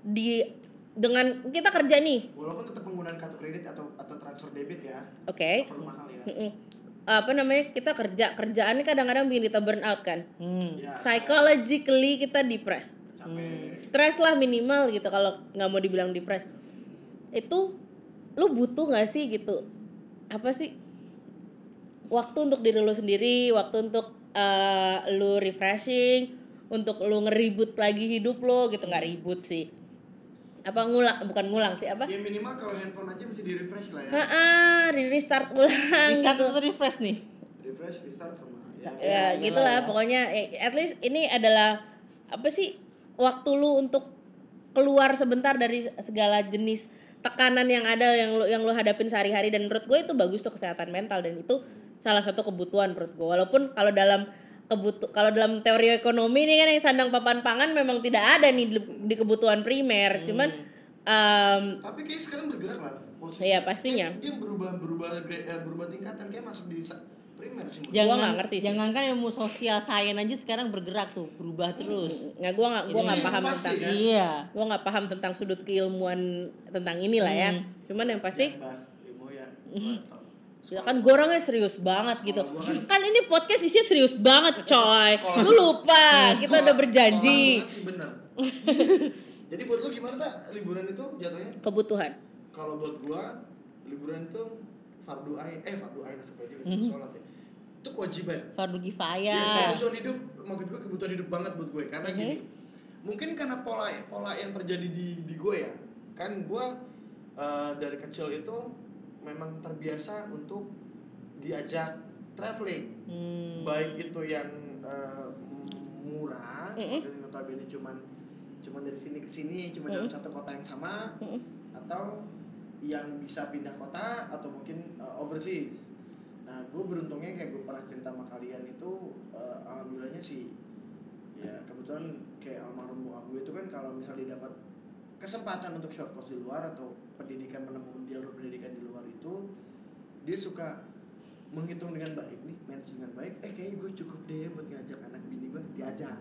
di dengan kita kerja nih, Walaupun tetap penggunaan kartu kredit atau atau transfer debit ya. oke. nggak perlu mahal ya. Mm-mm. Apa namanya? Kita kerja. Kerjaannya kadang-kadang bikin kita burn out kan. Hmm. Ya, Psychologically kita depressed. capek. stres lah minimal gitu kalau nggak mau dibilang depres itu lu butuh nggak sih gitu apa sih waktu untuk diri lu sendiri waktu untuk eh, lu refreshing untuk lu ngeribut lagi hidup lo gitu nggak ribut sih apa ngulang bukan ngulang sih apa? Ya minimal kalau handphone aja mesti di refresh lah ya. ah di restart ulang Restart gitu. atau refresh nih? Refresh, restart sama ya. ya gitulah pokoknya eh, at least ini adalah apa sih waktu lu untuk keluar sebentar dari segala jenis tekanan yang ada yang lu yang lu hadapin sehari-hari. Dan menurut gue itu bagus tuh kesehatan mental dan itu salah satu kebutuhan menurut gue walaupun kalau dalam kebutu kalau dalam teori ekonomi ini kan yang sandang papan pangan memang tidak ada nih di, di kebutuhan primer cuman em, Tapi kayak sekarang bergerak lah. posisinya. Iya, pastinya. Dia berubah berubah eh, berubah tingkatan kayak masuk di primer sih. menurut Gua nggak ngerti sih. jangan kan ilmu sosial sains aja sekarang bergerak tuh berubah terus nggak gue nggak gue nggak paham pasti tentang kan? iya gue nggak paham tentang sudut keilmuan tentang inilah ya cuman yang pasti Yang bahas ilmu ya. gua. Ya kan gue orangnya serius banget Sekolah gitu. gua kan- Kan ini podcast isinya serius banget coy. Sekolah. Lu lupa, kita udah berjanji. sih bener. Jadi buat lu gimana tak liburan itu jatuhnya? Kebutuhan. Kalau buat gua liburan itu fardu ain eh fardu ain sebagai Mhm. sholat ya. Itu kewajiban. fardu Ya, kifayah kebutuhan hidup, maksud gue kebutuhan hidup banget buat gue karena Mhm. gini, mungkin karena pola pola yang terjadi di di gue ya, kan gue eh, dari kecil itu memang terbiasa untuk diajak traveling, Hmm. baik itu yang eh, murah, Mhm. maksudnya notabene cuman cuman dari sini ke sini, cuma dalam satu kota yang sama, Mhm. atau yang bisa pindah kota atau mungkin uh, overseas. Nah, gue beruntungnya kayak gue pernah cerita sama kalian itu, uh, alhamdulillahnya sih, ya kebetulan kayak almarhum bokap gue itu kan kalau misalnya dapat kesempatan untuk short course di luar atau pendidikan menemukan jalur pendidikan di luar itu, dia suka menghitung dengan baik nih, manage dengan baik. Eh kayaknya gue cukup deh buat ngajak anak bini gue diajak,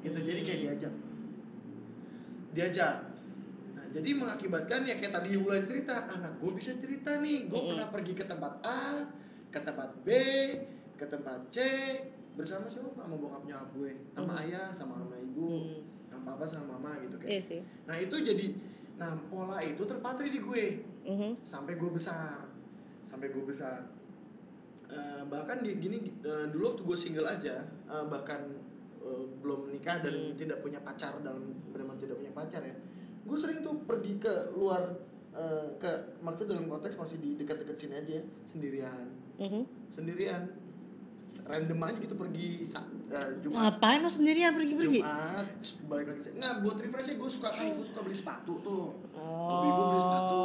gitu. Jadi kayak diajak, diajak Nah, jadi mengakibatkan ya kayak tadi Wulan cerita, anak gue bisa cerita nih, gue Mm-mm. pernah pergi ke tempat A, ke tempat B, ke tempat C, bersama siapa? Sama bokap nyokap gue, sama Mm. ayah, sama sama ibu, Hmm. sama papa, sama mama gitu Iya kayak. sih. Nah itu jadi, nah pola itu terpatri di gue Mhm. sampai gue besar, sampai gue besar. Eh, bahkan di gini eh, dulu waktu gue single aja, eh, bahkan eh, belum menikah dan Hmm. tidak punya pacar dalam benar tidak punya pacar ya, gue sering tuh pergi ke luar eh, ke maksud dalam konteks masih di dekat-dekat sini aja sendirian Mhm. sendirian random aja gitu pergi eh, Jumat Ngapain lo sendirian pergi-pergi? Jumat balik lagi nggak buat refresh gue suka kan gue suka beli sepatu tuh Oh, hobi gue beli sepatu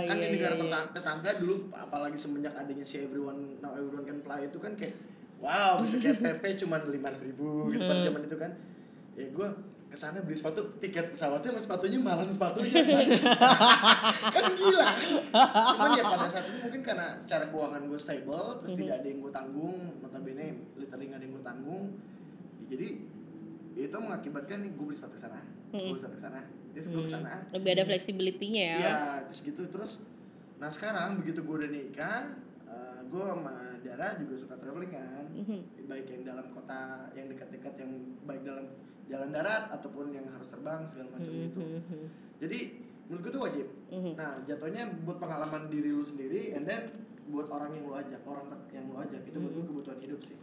kan iya, di negara iya, iya. tetangga, tetangga dulu apalagi semenjak adanya si everyone now everyone can fly itu kan kayak wow gitu kayak PP cuman lima ribu gitu kan Hmm. zaman itu kan ya gue ke sana beli sepatu tiket pesawatnya sama sepatunya malam sepatunya kan gila cuman ya pada saat itu mungkin karena secara keuangan gue stable terus Mhm. tidak ada yang gue tanggung notabene literally nggak ada yang gue tanggung ya, jadi itu mengakibatkan nih gue beli sepatu sana gue Mhm. beli sepatu sana terus gue Hmm. ke sana Lebih ada fleksibilitinya ya. Iya, terus gitu terus. Nah sekarang begitu gue udah nikah, eh, gue sama Dara juga suka traveling kan, Mhm. baik yang dalam kota, yang dekat-dekat, yang baik dalam jalan darat ataupun yang harus terbang segala macam gitu. Mhm. Jadi menurut gue itu wajib. Mhm. Nah jatuhnya buat pengalaman diri lu sendiri, and then buat orang yang lu ajak, orang yang lu ajak itu menurut gue kebutuhan hidup sih.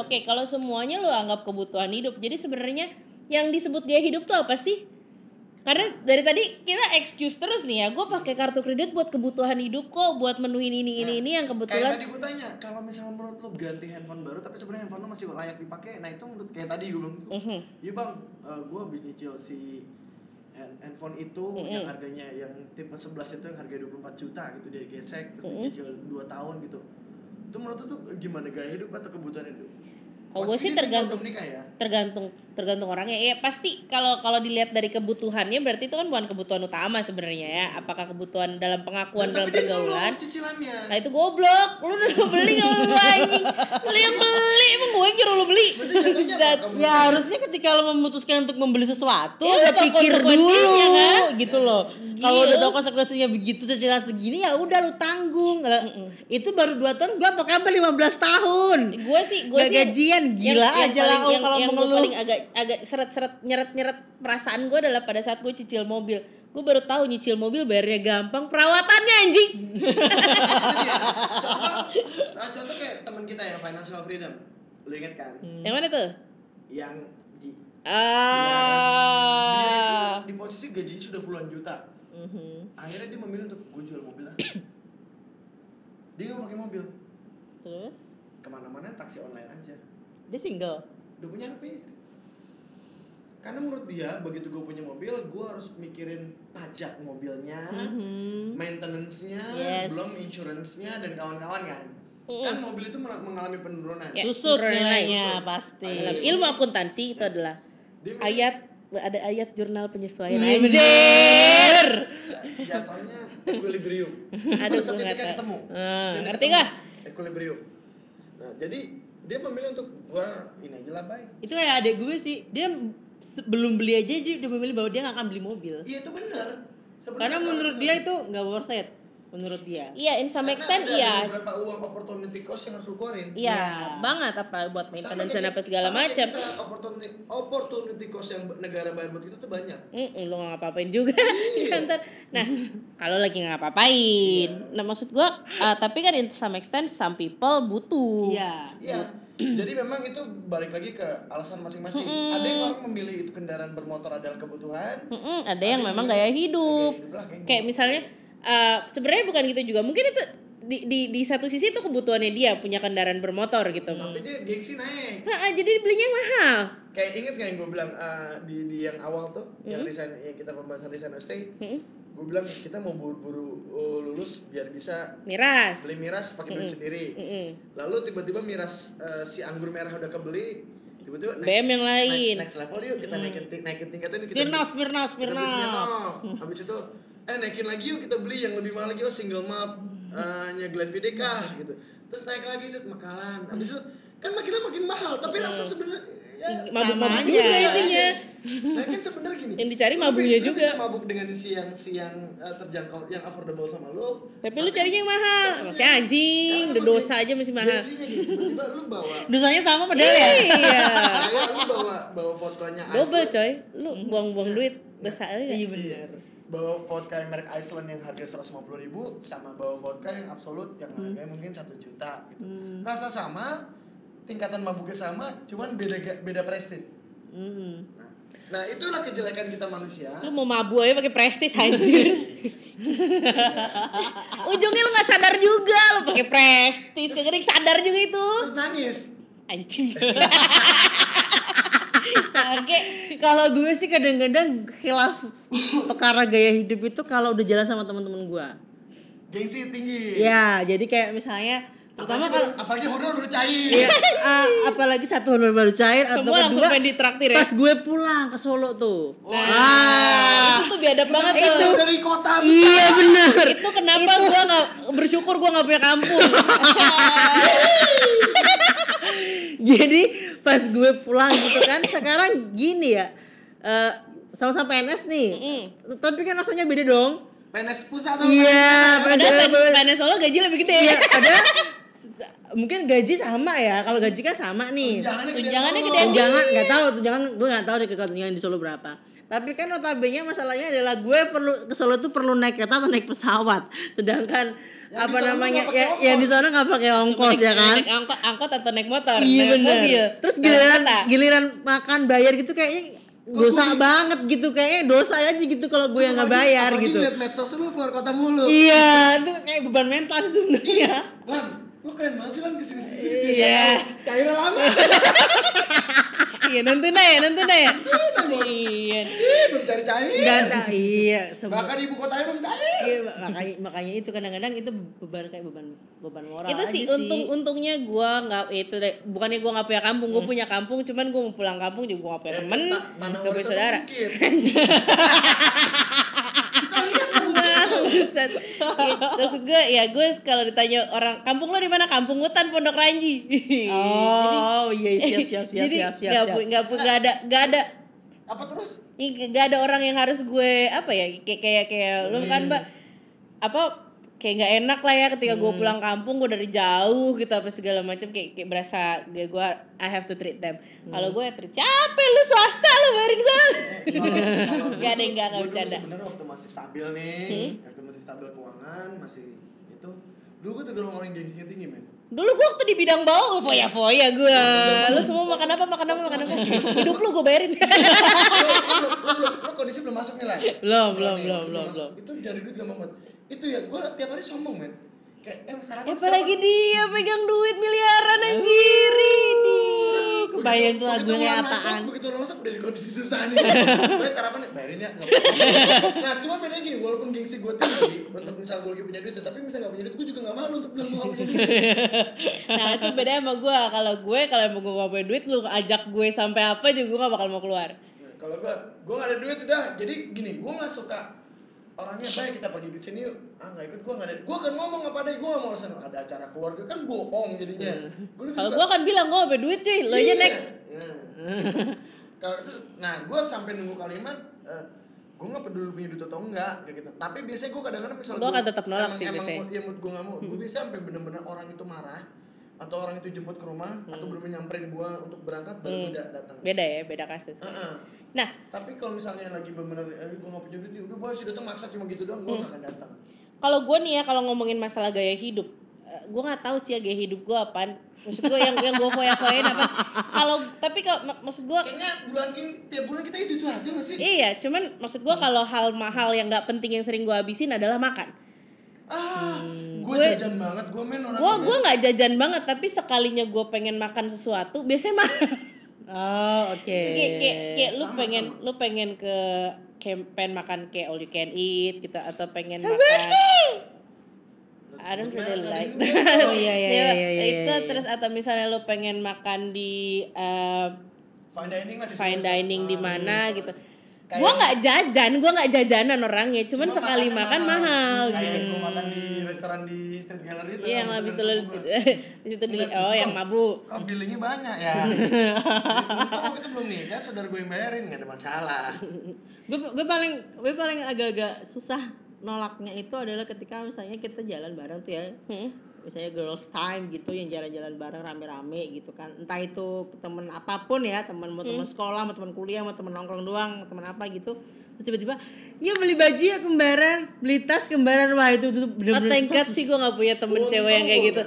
Oke, kalau semuanya lo anggap kebutuhan hidup, jadi sebenarnya yang disebut dia hidup tuh apa sih? Karena dari tadi kita excuse terus nih ya, gue pakai kartu kredit buat kebutuhan hidup kok, buat menuhin ini ini Nah, ini yang Kayak kebetulan. tadi gue tanya, kalau misalnya menurut lu ganti handphone baru, tapi sebenarnya handphone lu masih layak dipakai, nah itu menurut kayak tadi gue bilang, Mhm. Iya bang, gue habis nyicil si hand- handphone itu Mm-mm. yang harganya yang tipe 11 itu yang harga 24 juta gitu dia gesek terus Mm-mm. nyicil 2 tahun gitu. Itu menurut lu tuh gimana gaya hidup atau kebutuhan hidup? Oh, gue sih tergantung nikah ya. tergantung tergantung orangnya. Ya pasti kalau kalau dilihat dari kebutuhannya berarti itu kan bukan kebutuhan utama sebenarnya ya. Apakah kebutuhan dalam pengakuan Nah, dalam pergaulan? nah itu goblok. Lu udah beli nggak lu anjing? Lu yang beli emang gue yang nyuruh lu beli? Ya harusnya ketika lo memutuskan untuk membeli sesuatu, Ya, tahu pikir dulu kan? gitu loh. Kalau udah tahu konsekuensinya begitu secara segini ya udah lo tanggung. Itu baru 2 tahun, gua apa kabar 15 tahun. gue sih gue sih gajian, gila aja lah oh, yang, kalau yang gue mengeluh. paling agak agak seret-seret nyeret-nyeret perasaan gue adalah pada saat gue cicil mobil gue baru tahu nyicil mobil bayarnya gampang perawatannya anjing. Contoh, ah, contoh kayak teman kita ya financial freedom. Lu inget kan? Hmm. yang mana tuh Yang di, ah dia itu di posisi gajinya sudah puluhan juta. Mhm. Akhirnya dia memilih untuk gue jual mobil lah. dia nggak pakai mobil. Terus ke mana-mana taksi online aja dia single. udah punya anak punya istri karena menurut dia begitu gue punya mobil gue harus mikirin pajak mobilnya Mhm. maintenance-nya Yes. belum insurance-nya dan kawan-kawan kan Mm-mm. kan mobil itu mengalami penurunan Ya, Susut nilainya susut. pasti. Dalam ilmu akuntansi itu adalah dia ayat ada ayat jurnal penyesuaian Iya anjir ja- jatuhnya equilibrium Aduh, Terus nggak tahu. ketemu Titik ngerti nggak? equilibrium nah jadi dia memilih untuk gua ini aja lah baik Itu kayak adek gue sih, dia belum beli aja dia udah memilih bahwa dia gak akan beli mobil. iya itu benar Karena menurut dia itu nggak worth it. Menurut dia. iya in some Karena extent ada- iya ada beberapa uang opportunity cost yang harus lu keluarin iya Iya. banget apa buat maintenance dan apa segala macam opportunity opportunity cost yang negara bayar buat kita tuh banyak Mm, lu nggak ngapa-ngapain juga Iya. Ntar. Nah, kalau lagi nggak ngapa-ngapain. Iya. Nah, maksud gua uh, tapi kan in some extent some people butuh. Iya. Iya. Jadi memang itu balik lagi ke alasan masing-masing. Mm-mm. Ada yang orang memilih itu kendaraan bermotor adalah kebutuhan. Mm-mm, ada yang Ada memang yang gaya hidup. Gaya hidup lah, kayak Kayak gitu. misalnya uh, sebenarnya bukan gitu juga. Mungkin itu di, di di satu sisi itu kebutuhannya dia punya kendaraan bermotor gitu. Tapi dia gengsi naik. Nah, ah, jadi belinya yang mahal. Kayak inget gak yang gue bilang uh, di, di yang awal tuh, yang desain yang kita pembahasan desain stay, Mm-mm. gue bilang kita mau buru-buru uh, lulus biar bisa Miras. beli miras pakai duit sendiri. Mm-mm. Lalu tiba-tiba miras uh, si anggur merah udah kebeli, tiba-tiba naik, BM yang lain. naik, next level yuk kita naikin naikin tingkatnya kita Smirnoff. Smirnoff. Habis itu eh naikin lagi yuk kita beli yang lebih mahal lagi oh single malt eh, nya Glenfiddich gitu. Terus naik lagi set makalan. Habis itu kan makin lama makin mahal tapi rasa sebenarnya ya Mabuk-mabuk juga aja. intinya. Nah kan sebenarnya gini. Yang dicari mabuknya juga. bisa mabuk dengan si yang si yang eh, terjangkau yang affordable sama lu. Tapi lu carinya yang mahal. Masih anjing, udah dosa aja masih mahal. Tiba-tiba lu bawa Dosanya sama padahal ya. Iya. lu bawa bawa fotonya Double coy. Lu buang-buang duit dosa aja. Iya benar. Bawa vodka yang merek Iceland yang harga 150 ribu sama bawa vodka yang absolut yang Hmm. harganya mungkin satu juta gitu. Hmm. Rasa sama, tingkatan mabuknya sama, cuman beda beda prestis. Hmm. Nah, nah itulah kejelekan kita manusia. Lu mau mabuk aja pakai prestis anjir. ujungnya lu nggak sadar juga lu pakai prestis kagak sadar juga itu Terus nangis. anjing Oke, kalau gue sih kadang-kadang hilaf perkara gaya hidup itu kalau udah jalan sama teman-teman gue. Gengsi tinggi. Ya, jadi kayak misalnya pertama Apalagi kalau apalagi honor baru cair. ya, ah, apalagi satu honor baru cair atau semua langsung kedua pengen ditraktir ya pas gue pulang ke Solo tuh. Wah. Ah, itu tuh biadab banget Itu tuh dari kota iya bener. itu kenapa gua nggak bersyukur gua nggak punya kampung Jadi pas gue pulang gitu kan sekarang gini ya. eh, sama-sama PNS nih. Mm. Tapi kan rasanya beda dong. PNS pusat tuh. Iya, Padahal PNS PNS Solo gaji lebih gede Iya, ada mungkin gaji sama ya. Kalau gaji kan sama nih. Jangan Tunjangannya gede. gede. Tunjangan nggak tahu, tunjangan gue nggak tahu deh tunjangan di Solo berapa. Tapi kan notabene masalahnya adalah gue perlu ke Solo tuh perlu naik kereta atau naik pesawat. Sedangkan Yang apa namanya ya yang di sana nggak pakai ongkos ya kan. naik angkot, angkot atau naik motor Iya naik bener. mobil Terus giliran giliran makan bayar gitu kayaknya dosa banget gitu kayaknya dosa aja gitu kalau gue yang nggak bayar gitu. liat medsos lu keluar kota mulu. Iya, itu kayak beban mental sih sebenarnya. Lan, lu keren banget sih Lan ke sini sini. Iya. Cairnya lama. iya nonton ya nonton ya iya cari cair. Enggak iya. Semua, Bahkan ibu kotanya belum cair. iya, makanya makanya itu kadang-kadang itu beban kayak beban beban moral itu aja sih untung untungnya gua nggak itu deh bukannya gua nggak punya kampung gua punya kampung cuman gua mau pulang kampung juga gua nggak punya temen Ta- Tanah nggak punya saudara bukit. Kita lihat kan Buset. Ya, maksud gue ya gue kalau ditanya orang kampung lo di mana kampung hutan pondok ranji Oh, iya siap siap siap jadi siap siap. nggak siap. pu- nggak pu- nggak ada nggak ada apa terus? Ih, gak ada orang yang harus gue apa ya kayak kayak kayak lu kan mbak apa kayak nggak enak lah ya ketika gue pulang kampung gue dari jauh gitu apa segala macam kayak, kayak berasa gue gue I have to treat them kalau gue treat capek lu swasta lu bayarin gue Nggak ada yang nggak, nggak bercanda. Sebenarnya waktu masih stabil nih, Hmm? Stabil keuangan, masih itu. Dulu gue tergolong orang yang gengsinya tinggi, men. dulu gue waktu di bidang bau foya foya gue lu semua makan apa makan apa makan apa hidup lu gue bayarin lo kondisi belum masuk nih lah. Belum, belum, belum, belum, masuk. Itu dari duit gampang banget. Itu ya, gue tiap hari sombong, men. Kayak, eh kan apalagi dia pegang duit miliaran anjir ini kebayang tuh Begitu lagunya orang apaan. Masuk, begitu orang masuk udah di kondisi susah nih. Gue sarapan nih, bayarin ya. nah, cuma bedanya gini, walaupun gengsi gue tinggi, untuk misal gue lagi punya duit, tapi misal gak punya duit, gue juga gak malu untuk bilang gue gak punya duit. nah itu beda sama gue kalau gue kalau emang gue gak punya duit lu ajak gue sampai apa juga gue gak bakal mau keluar Nah, kalau gue, gue gak ada duit udah. Jadi gini, gue gak suka orangnya baik kita pergi di sini yuk. Ah nggak ikut gue nggak ada gue kan ngomong apa deh gue mau alasan ada acara keluarga. Kan bohong jadinya. Lebih kalau gue kan bilang gue punya duit cuy. Lo aja Iya. next. Iya. kalau terus nah gue sampai nunggu kalimat eh, gue nggak peduli punya duit atau enggak kayak gitu. Tapi biasanya gue kadang-kadang misal Gua gua- akan tetap nolak emang, sih emang biasanya. gua- ya mood gue nggak mau. Gue bisa sampai bener-bener orang itu marah atau orang itu jemput ke rumah atau belum nyamperin gue untuk berangkat baru Hmm. datang. Beda ya beda kasus. Heeh. Nah. Tapi kalau misalnya lagi bener eh, gue nggak punya duit nih, udah boy sudah datang maksa cuma gitu doang gue Hmm. nggak akan datang. Kalau gue nih ya kalau ngomongin masalah gaya hidup eh, gue nggak tahu sih ya gaya hidup gue apaan. Maksud gue yang yang gue foya foyain apa. Kalau tapi kalau mak- maksud gue kayaknya bulan ini tiap bulan kita itu itu aja gak sih? Iya cuman maksud gue kalau hal mahal yang nggak penting yang sering gue habisin adalah makan. Ah gue Gue- jajan banget gue main orang gue gue nggak jajan banget tapi sekalinya gue pengen makan sesuatu biasanya mah Oh, oke. kayak kayak kayak lu Sama, pengen sama. lu pengen ke pengen makan kayak all you can eat gitu atau pengen makan I don't really like Oh iya iya iya iya. iya, itu iya. terus atau misalnya lu pengen makan di eh, fine dining lah di fine dining di Ah, mana di gitu sana. gua Kayak- nggak jajan gua nggak jajanan orangnya cuman Cuma sekali makan mahal, kayak gitu. gue makan di restoran di street gallery itu iya yang habis itu gua- di situ di oh yang mabuk kok billingnya banyak ya? Waktu itu belum nikah saudara gue yang bayarin nggak ada masalah. Gue gue paling gue paling agak-agak susah nolaknya itu adalah ketika misalnya kita jalan bareng tuh ya. Hmm. Misalnya girls time gitu yang jalan-jalan bareng rame-rame gitu kan. Entah itu temen apa pun ya temen mau temen sekolah mau temen kuliah mau temen nongkrong doang temen apa gitu. Tiba-tiba ya beli baju ya kembaran. Beli tas kembaran. Wah itu tuh Oh bener-bener thank God susah. sih gue gak punya temen Untung cewek yang kayak gitu.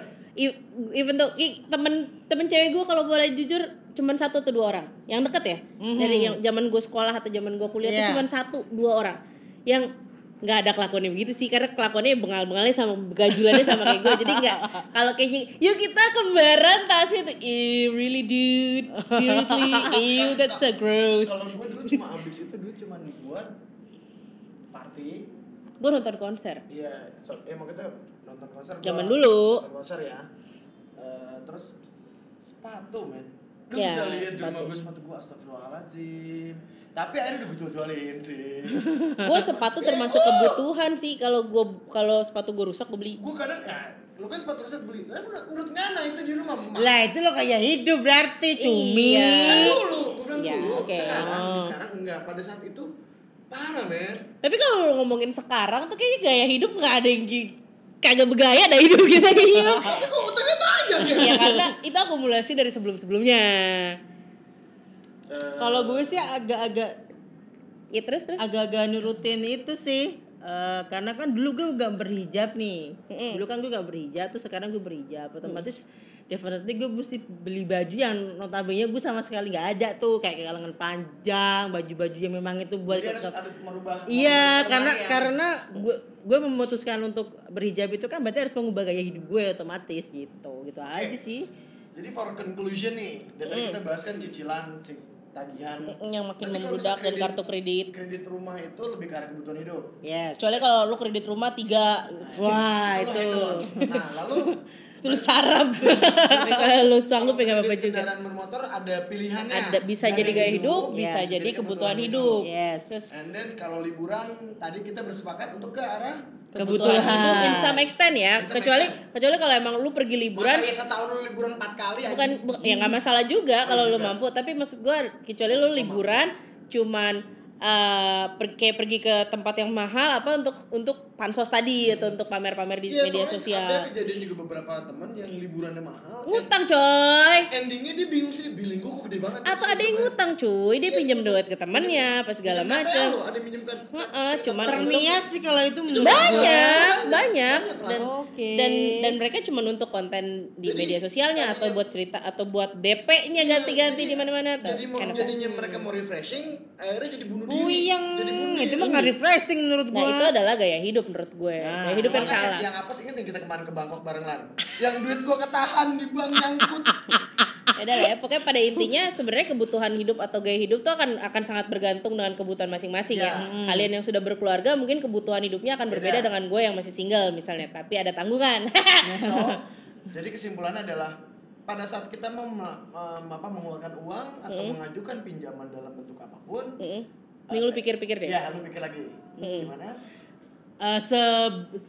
Even tuh temen temen cewek gue kalau boleh jujur cuman satu atau dua orang. Yang deket ya? Dari yang zaman gue sekolah atau zaman gue kuliah Iya. tuh cuman satu dua orang. Yang nggak ada kelakuannya begitu sih karena kelakuannya bengal-bengalnya sama begajulannya sama kayak gue jadi nggak kalau kayaknya yuk kita kembaran tasnya tuh ew really dude seriously ew that's so gross Kalau gue dulu cuma abis itu duit cuma buat party. gue nonton konser Iya, so, emang kita nonton konser. Zaman dulu. Nonton konser ya. Eh, terus sepatu men. Lu Ya, bisa lihat di rumah gue sepatu gue astagfirullahaladzim. Tapi akhirnya udah gue jual-jualin sih. gue sepatu termasuk kebutuhan sih kalau gue kalau sepatu gue rusak gue beli gue kadang kan, lu kan sepatu rusak beli. Eh, menurut, menurut Ngana itu di rumah. Mak. Lah itu lo kayak hidup berarti cumi. Iya. Kan dulu, gue bilang Ya, dulu. oke. Sekarang, Oh. sekarang enggak. Pada saat itu parah men. tapi kalau lu ngomongin sekarang tuh kayaknya gaya hidup nggak ada yang kagak bergaya dah hidup kita kayaknya Tapi kok utangnya banyak ya? ya karena itu akumulasi dari sebelum sebelumnya Kalau gue sih agak-agak ya terus terus. agak-agak nurutin itu sih. Eh, karena kan dulu gue gak berhijab nih. Mm-mm. dulu kan gue gak berhijab terus sekarang gue berhijab. Otomatis definitely gue mesti beli baju yang notabene gue sama sekali gak ada tuh. Kayak kalangan panjang baju-baju yang memang itu buat jadi harus, harus merubah. Iya, karena ya. karena gue gue memutuskan untuk berhijab itu kan berarti harus mengubah gaya hidup gue otomatis gitu, gitu aja sih. Jadi for conclusion nih, dari tadi kita bahas kan cicilan, tagihan. yang makin Berarti membludak dan kartu kredit Kredit rumah itu lebih arah kebutuhan hidup. Yes. kecuali kalau lu kredit rumah tiga Wah itu. hedon. Nah, lalu terus sarap kalau lu sanggup pengen apa juga kendaraan bermotor ada pilihannya. ada bisa jadi gaya hidup Iya, bisa jadi kebutuhan hidup Yes. terus And then kalau liburan tadi kita bersepakat untuk ke arah kebutuhan Kebutuhan. hidup in some extent ya some kecuali extent. kecuali kalau emang lu pergi liburan Masa ya setahun lu liburan empat kali bukan anjing? bu- ya nggak masalah juga Oh, kalau lu mampu tapi maksud gua kecuali lu liburan cuman eh, per- kayak pergi ke tempat yang mahal apa untuk untuk pansos tadi atau untuk pamer-pamer di Iya, media soalnya sosial Ada kejadian juga beberapa teman yang liburannya mahal. ngutang coy Endingnya dia bingung sih, billing kok gede banget. apa ada yang ngutang cuy dia pinjam duit ke temannya apa segala Minjem KTL macam ada yang minjem kan. Heeh, cuman Terniat sih kalau itu banyak gue. banyak banyak dan dan dan mereka cuma untuk konten di Jadi, media sosialnya atau buat cerita atau buat DP-nya ganti-ganti di mana-mana tuh. Jadi mau jadinya mereka mau refreshing, akhirnya jadi bunuh diri. Jadi bunuh diri. Itu mah nggak refreshing menurut Nah, gua. itu adalah gaya hidup menurut gue. Nah, gaya hidup yang salah. Yang apa sih inget yang kita kemarin ke Bangkok bareng lan? Yang duit gua ketahan di bank nyangkut. Ya udah lah ya, pokoknya pada intinya sebenarnya kebutuhan hidup atau gaya hidup tuh akan akan sangat bergantung dengan kebutuhan masing-masing ya. Ya. Kalian yang sudah berkeluarga mungkin kebutuhan hidupnya akan berbeda Beda. dengan gue yang masih single misalnya, tapi ada tanggungan. So, jadi kesimpulannya adalah pada saat kita mau apa, mengeluarkan uang atau mengajukan pinjaman dalam bentuk apa pun, Mm-mm. Mending lu pikir-pikir deh. ya lu pikir lagi Mm. gimana? Eh, se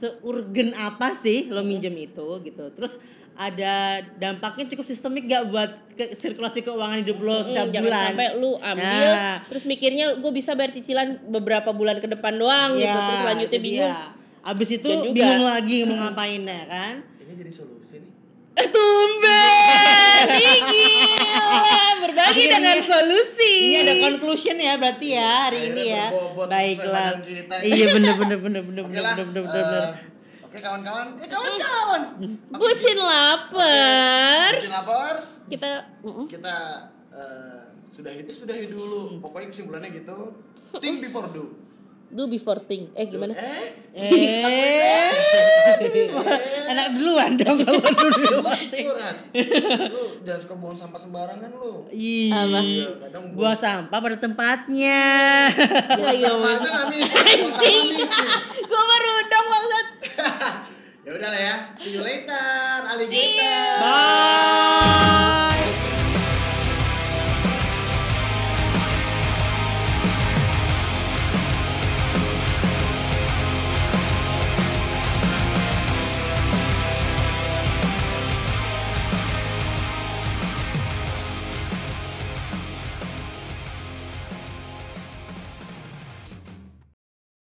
seurgen apa sih lo minjem itu gitu. Terus ada dampaknya cukup sistemik gak buat ke sirkulasi keuangan hidup lo setiap jangan bulan? sampai lu ambil Nah. terus mikirnya gue bisa bayar cicilan beberapa bulan ke depan doang gitu. Ya, terus selanjutnya bingung. dia. abis itu bingung lagi mau ngapain ya kan? Ini jadi solusi tumben gila berbagi Akhirnya- dengan solusi. ini ada conclusion ya berarti ya hari Akhirnya ini ya. baiklah. iya bener bener bener bener Oke bener bener bener bener. Eh, Oke kawan-kawan, eh kawan-kawan. bucin lapar Bucin lapars. kita kita eh, sudah itu sudah dulu. Pokoknya kesimpulannya gitu. Think before do do before think eh gimana? Eh? Eh. Enak duluan dong kalau dulu curhat. Lu jangan suka buang sampah sembarangan lu. Ih, Iya, kadang buang sampah pada tempatnya. sampah mikir. gue baru dong bangsat ya udah lah ya. See you later alligator. Bye.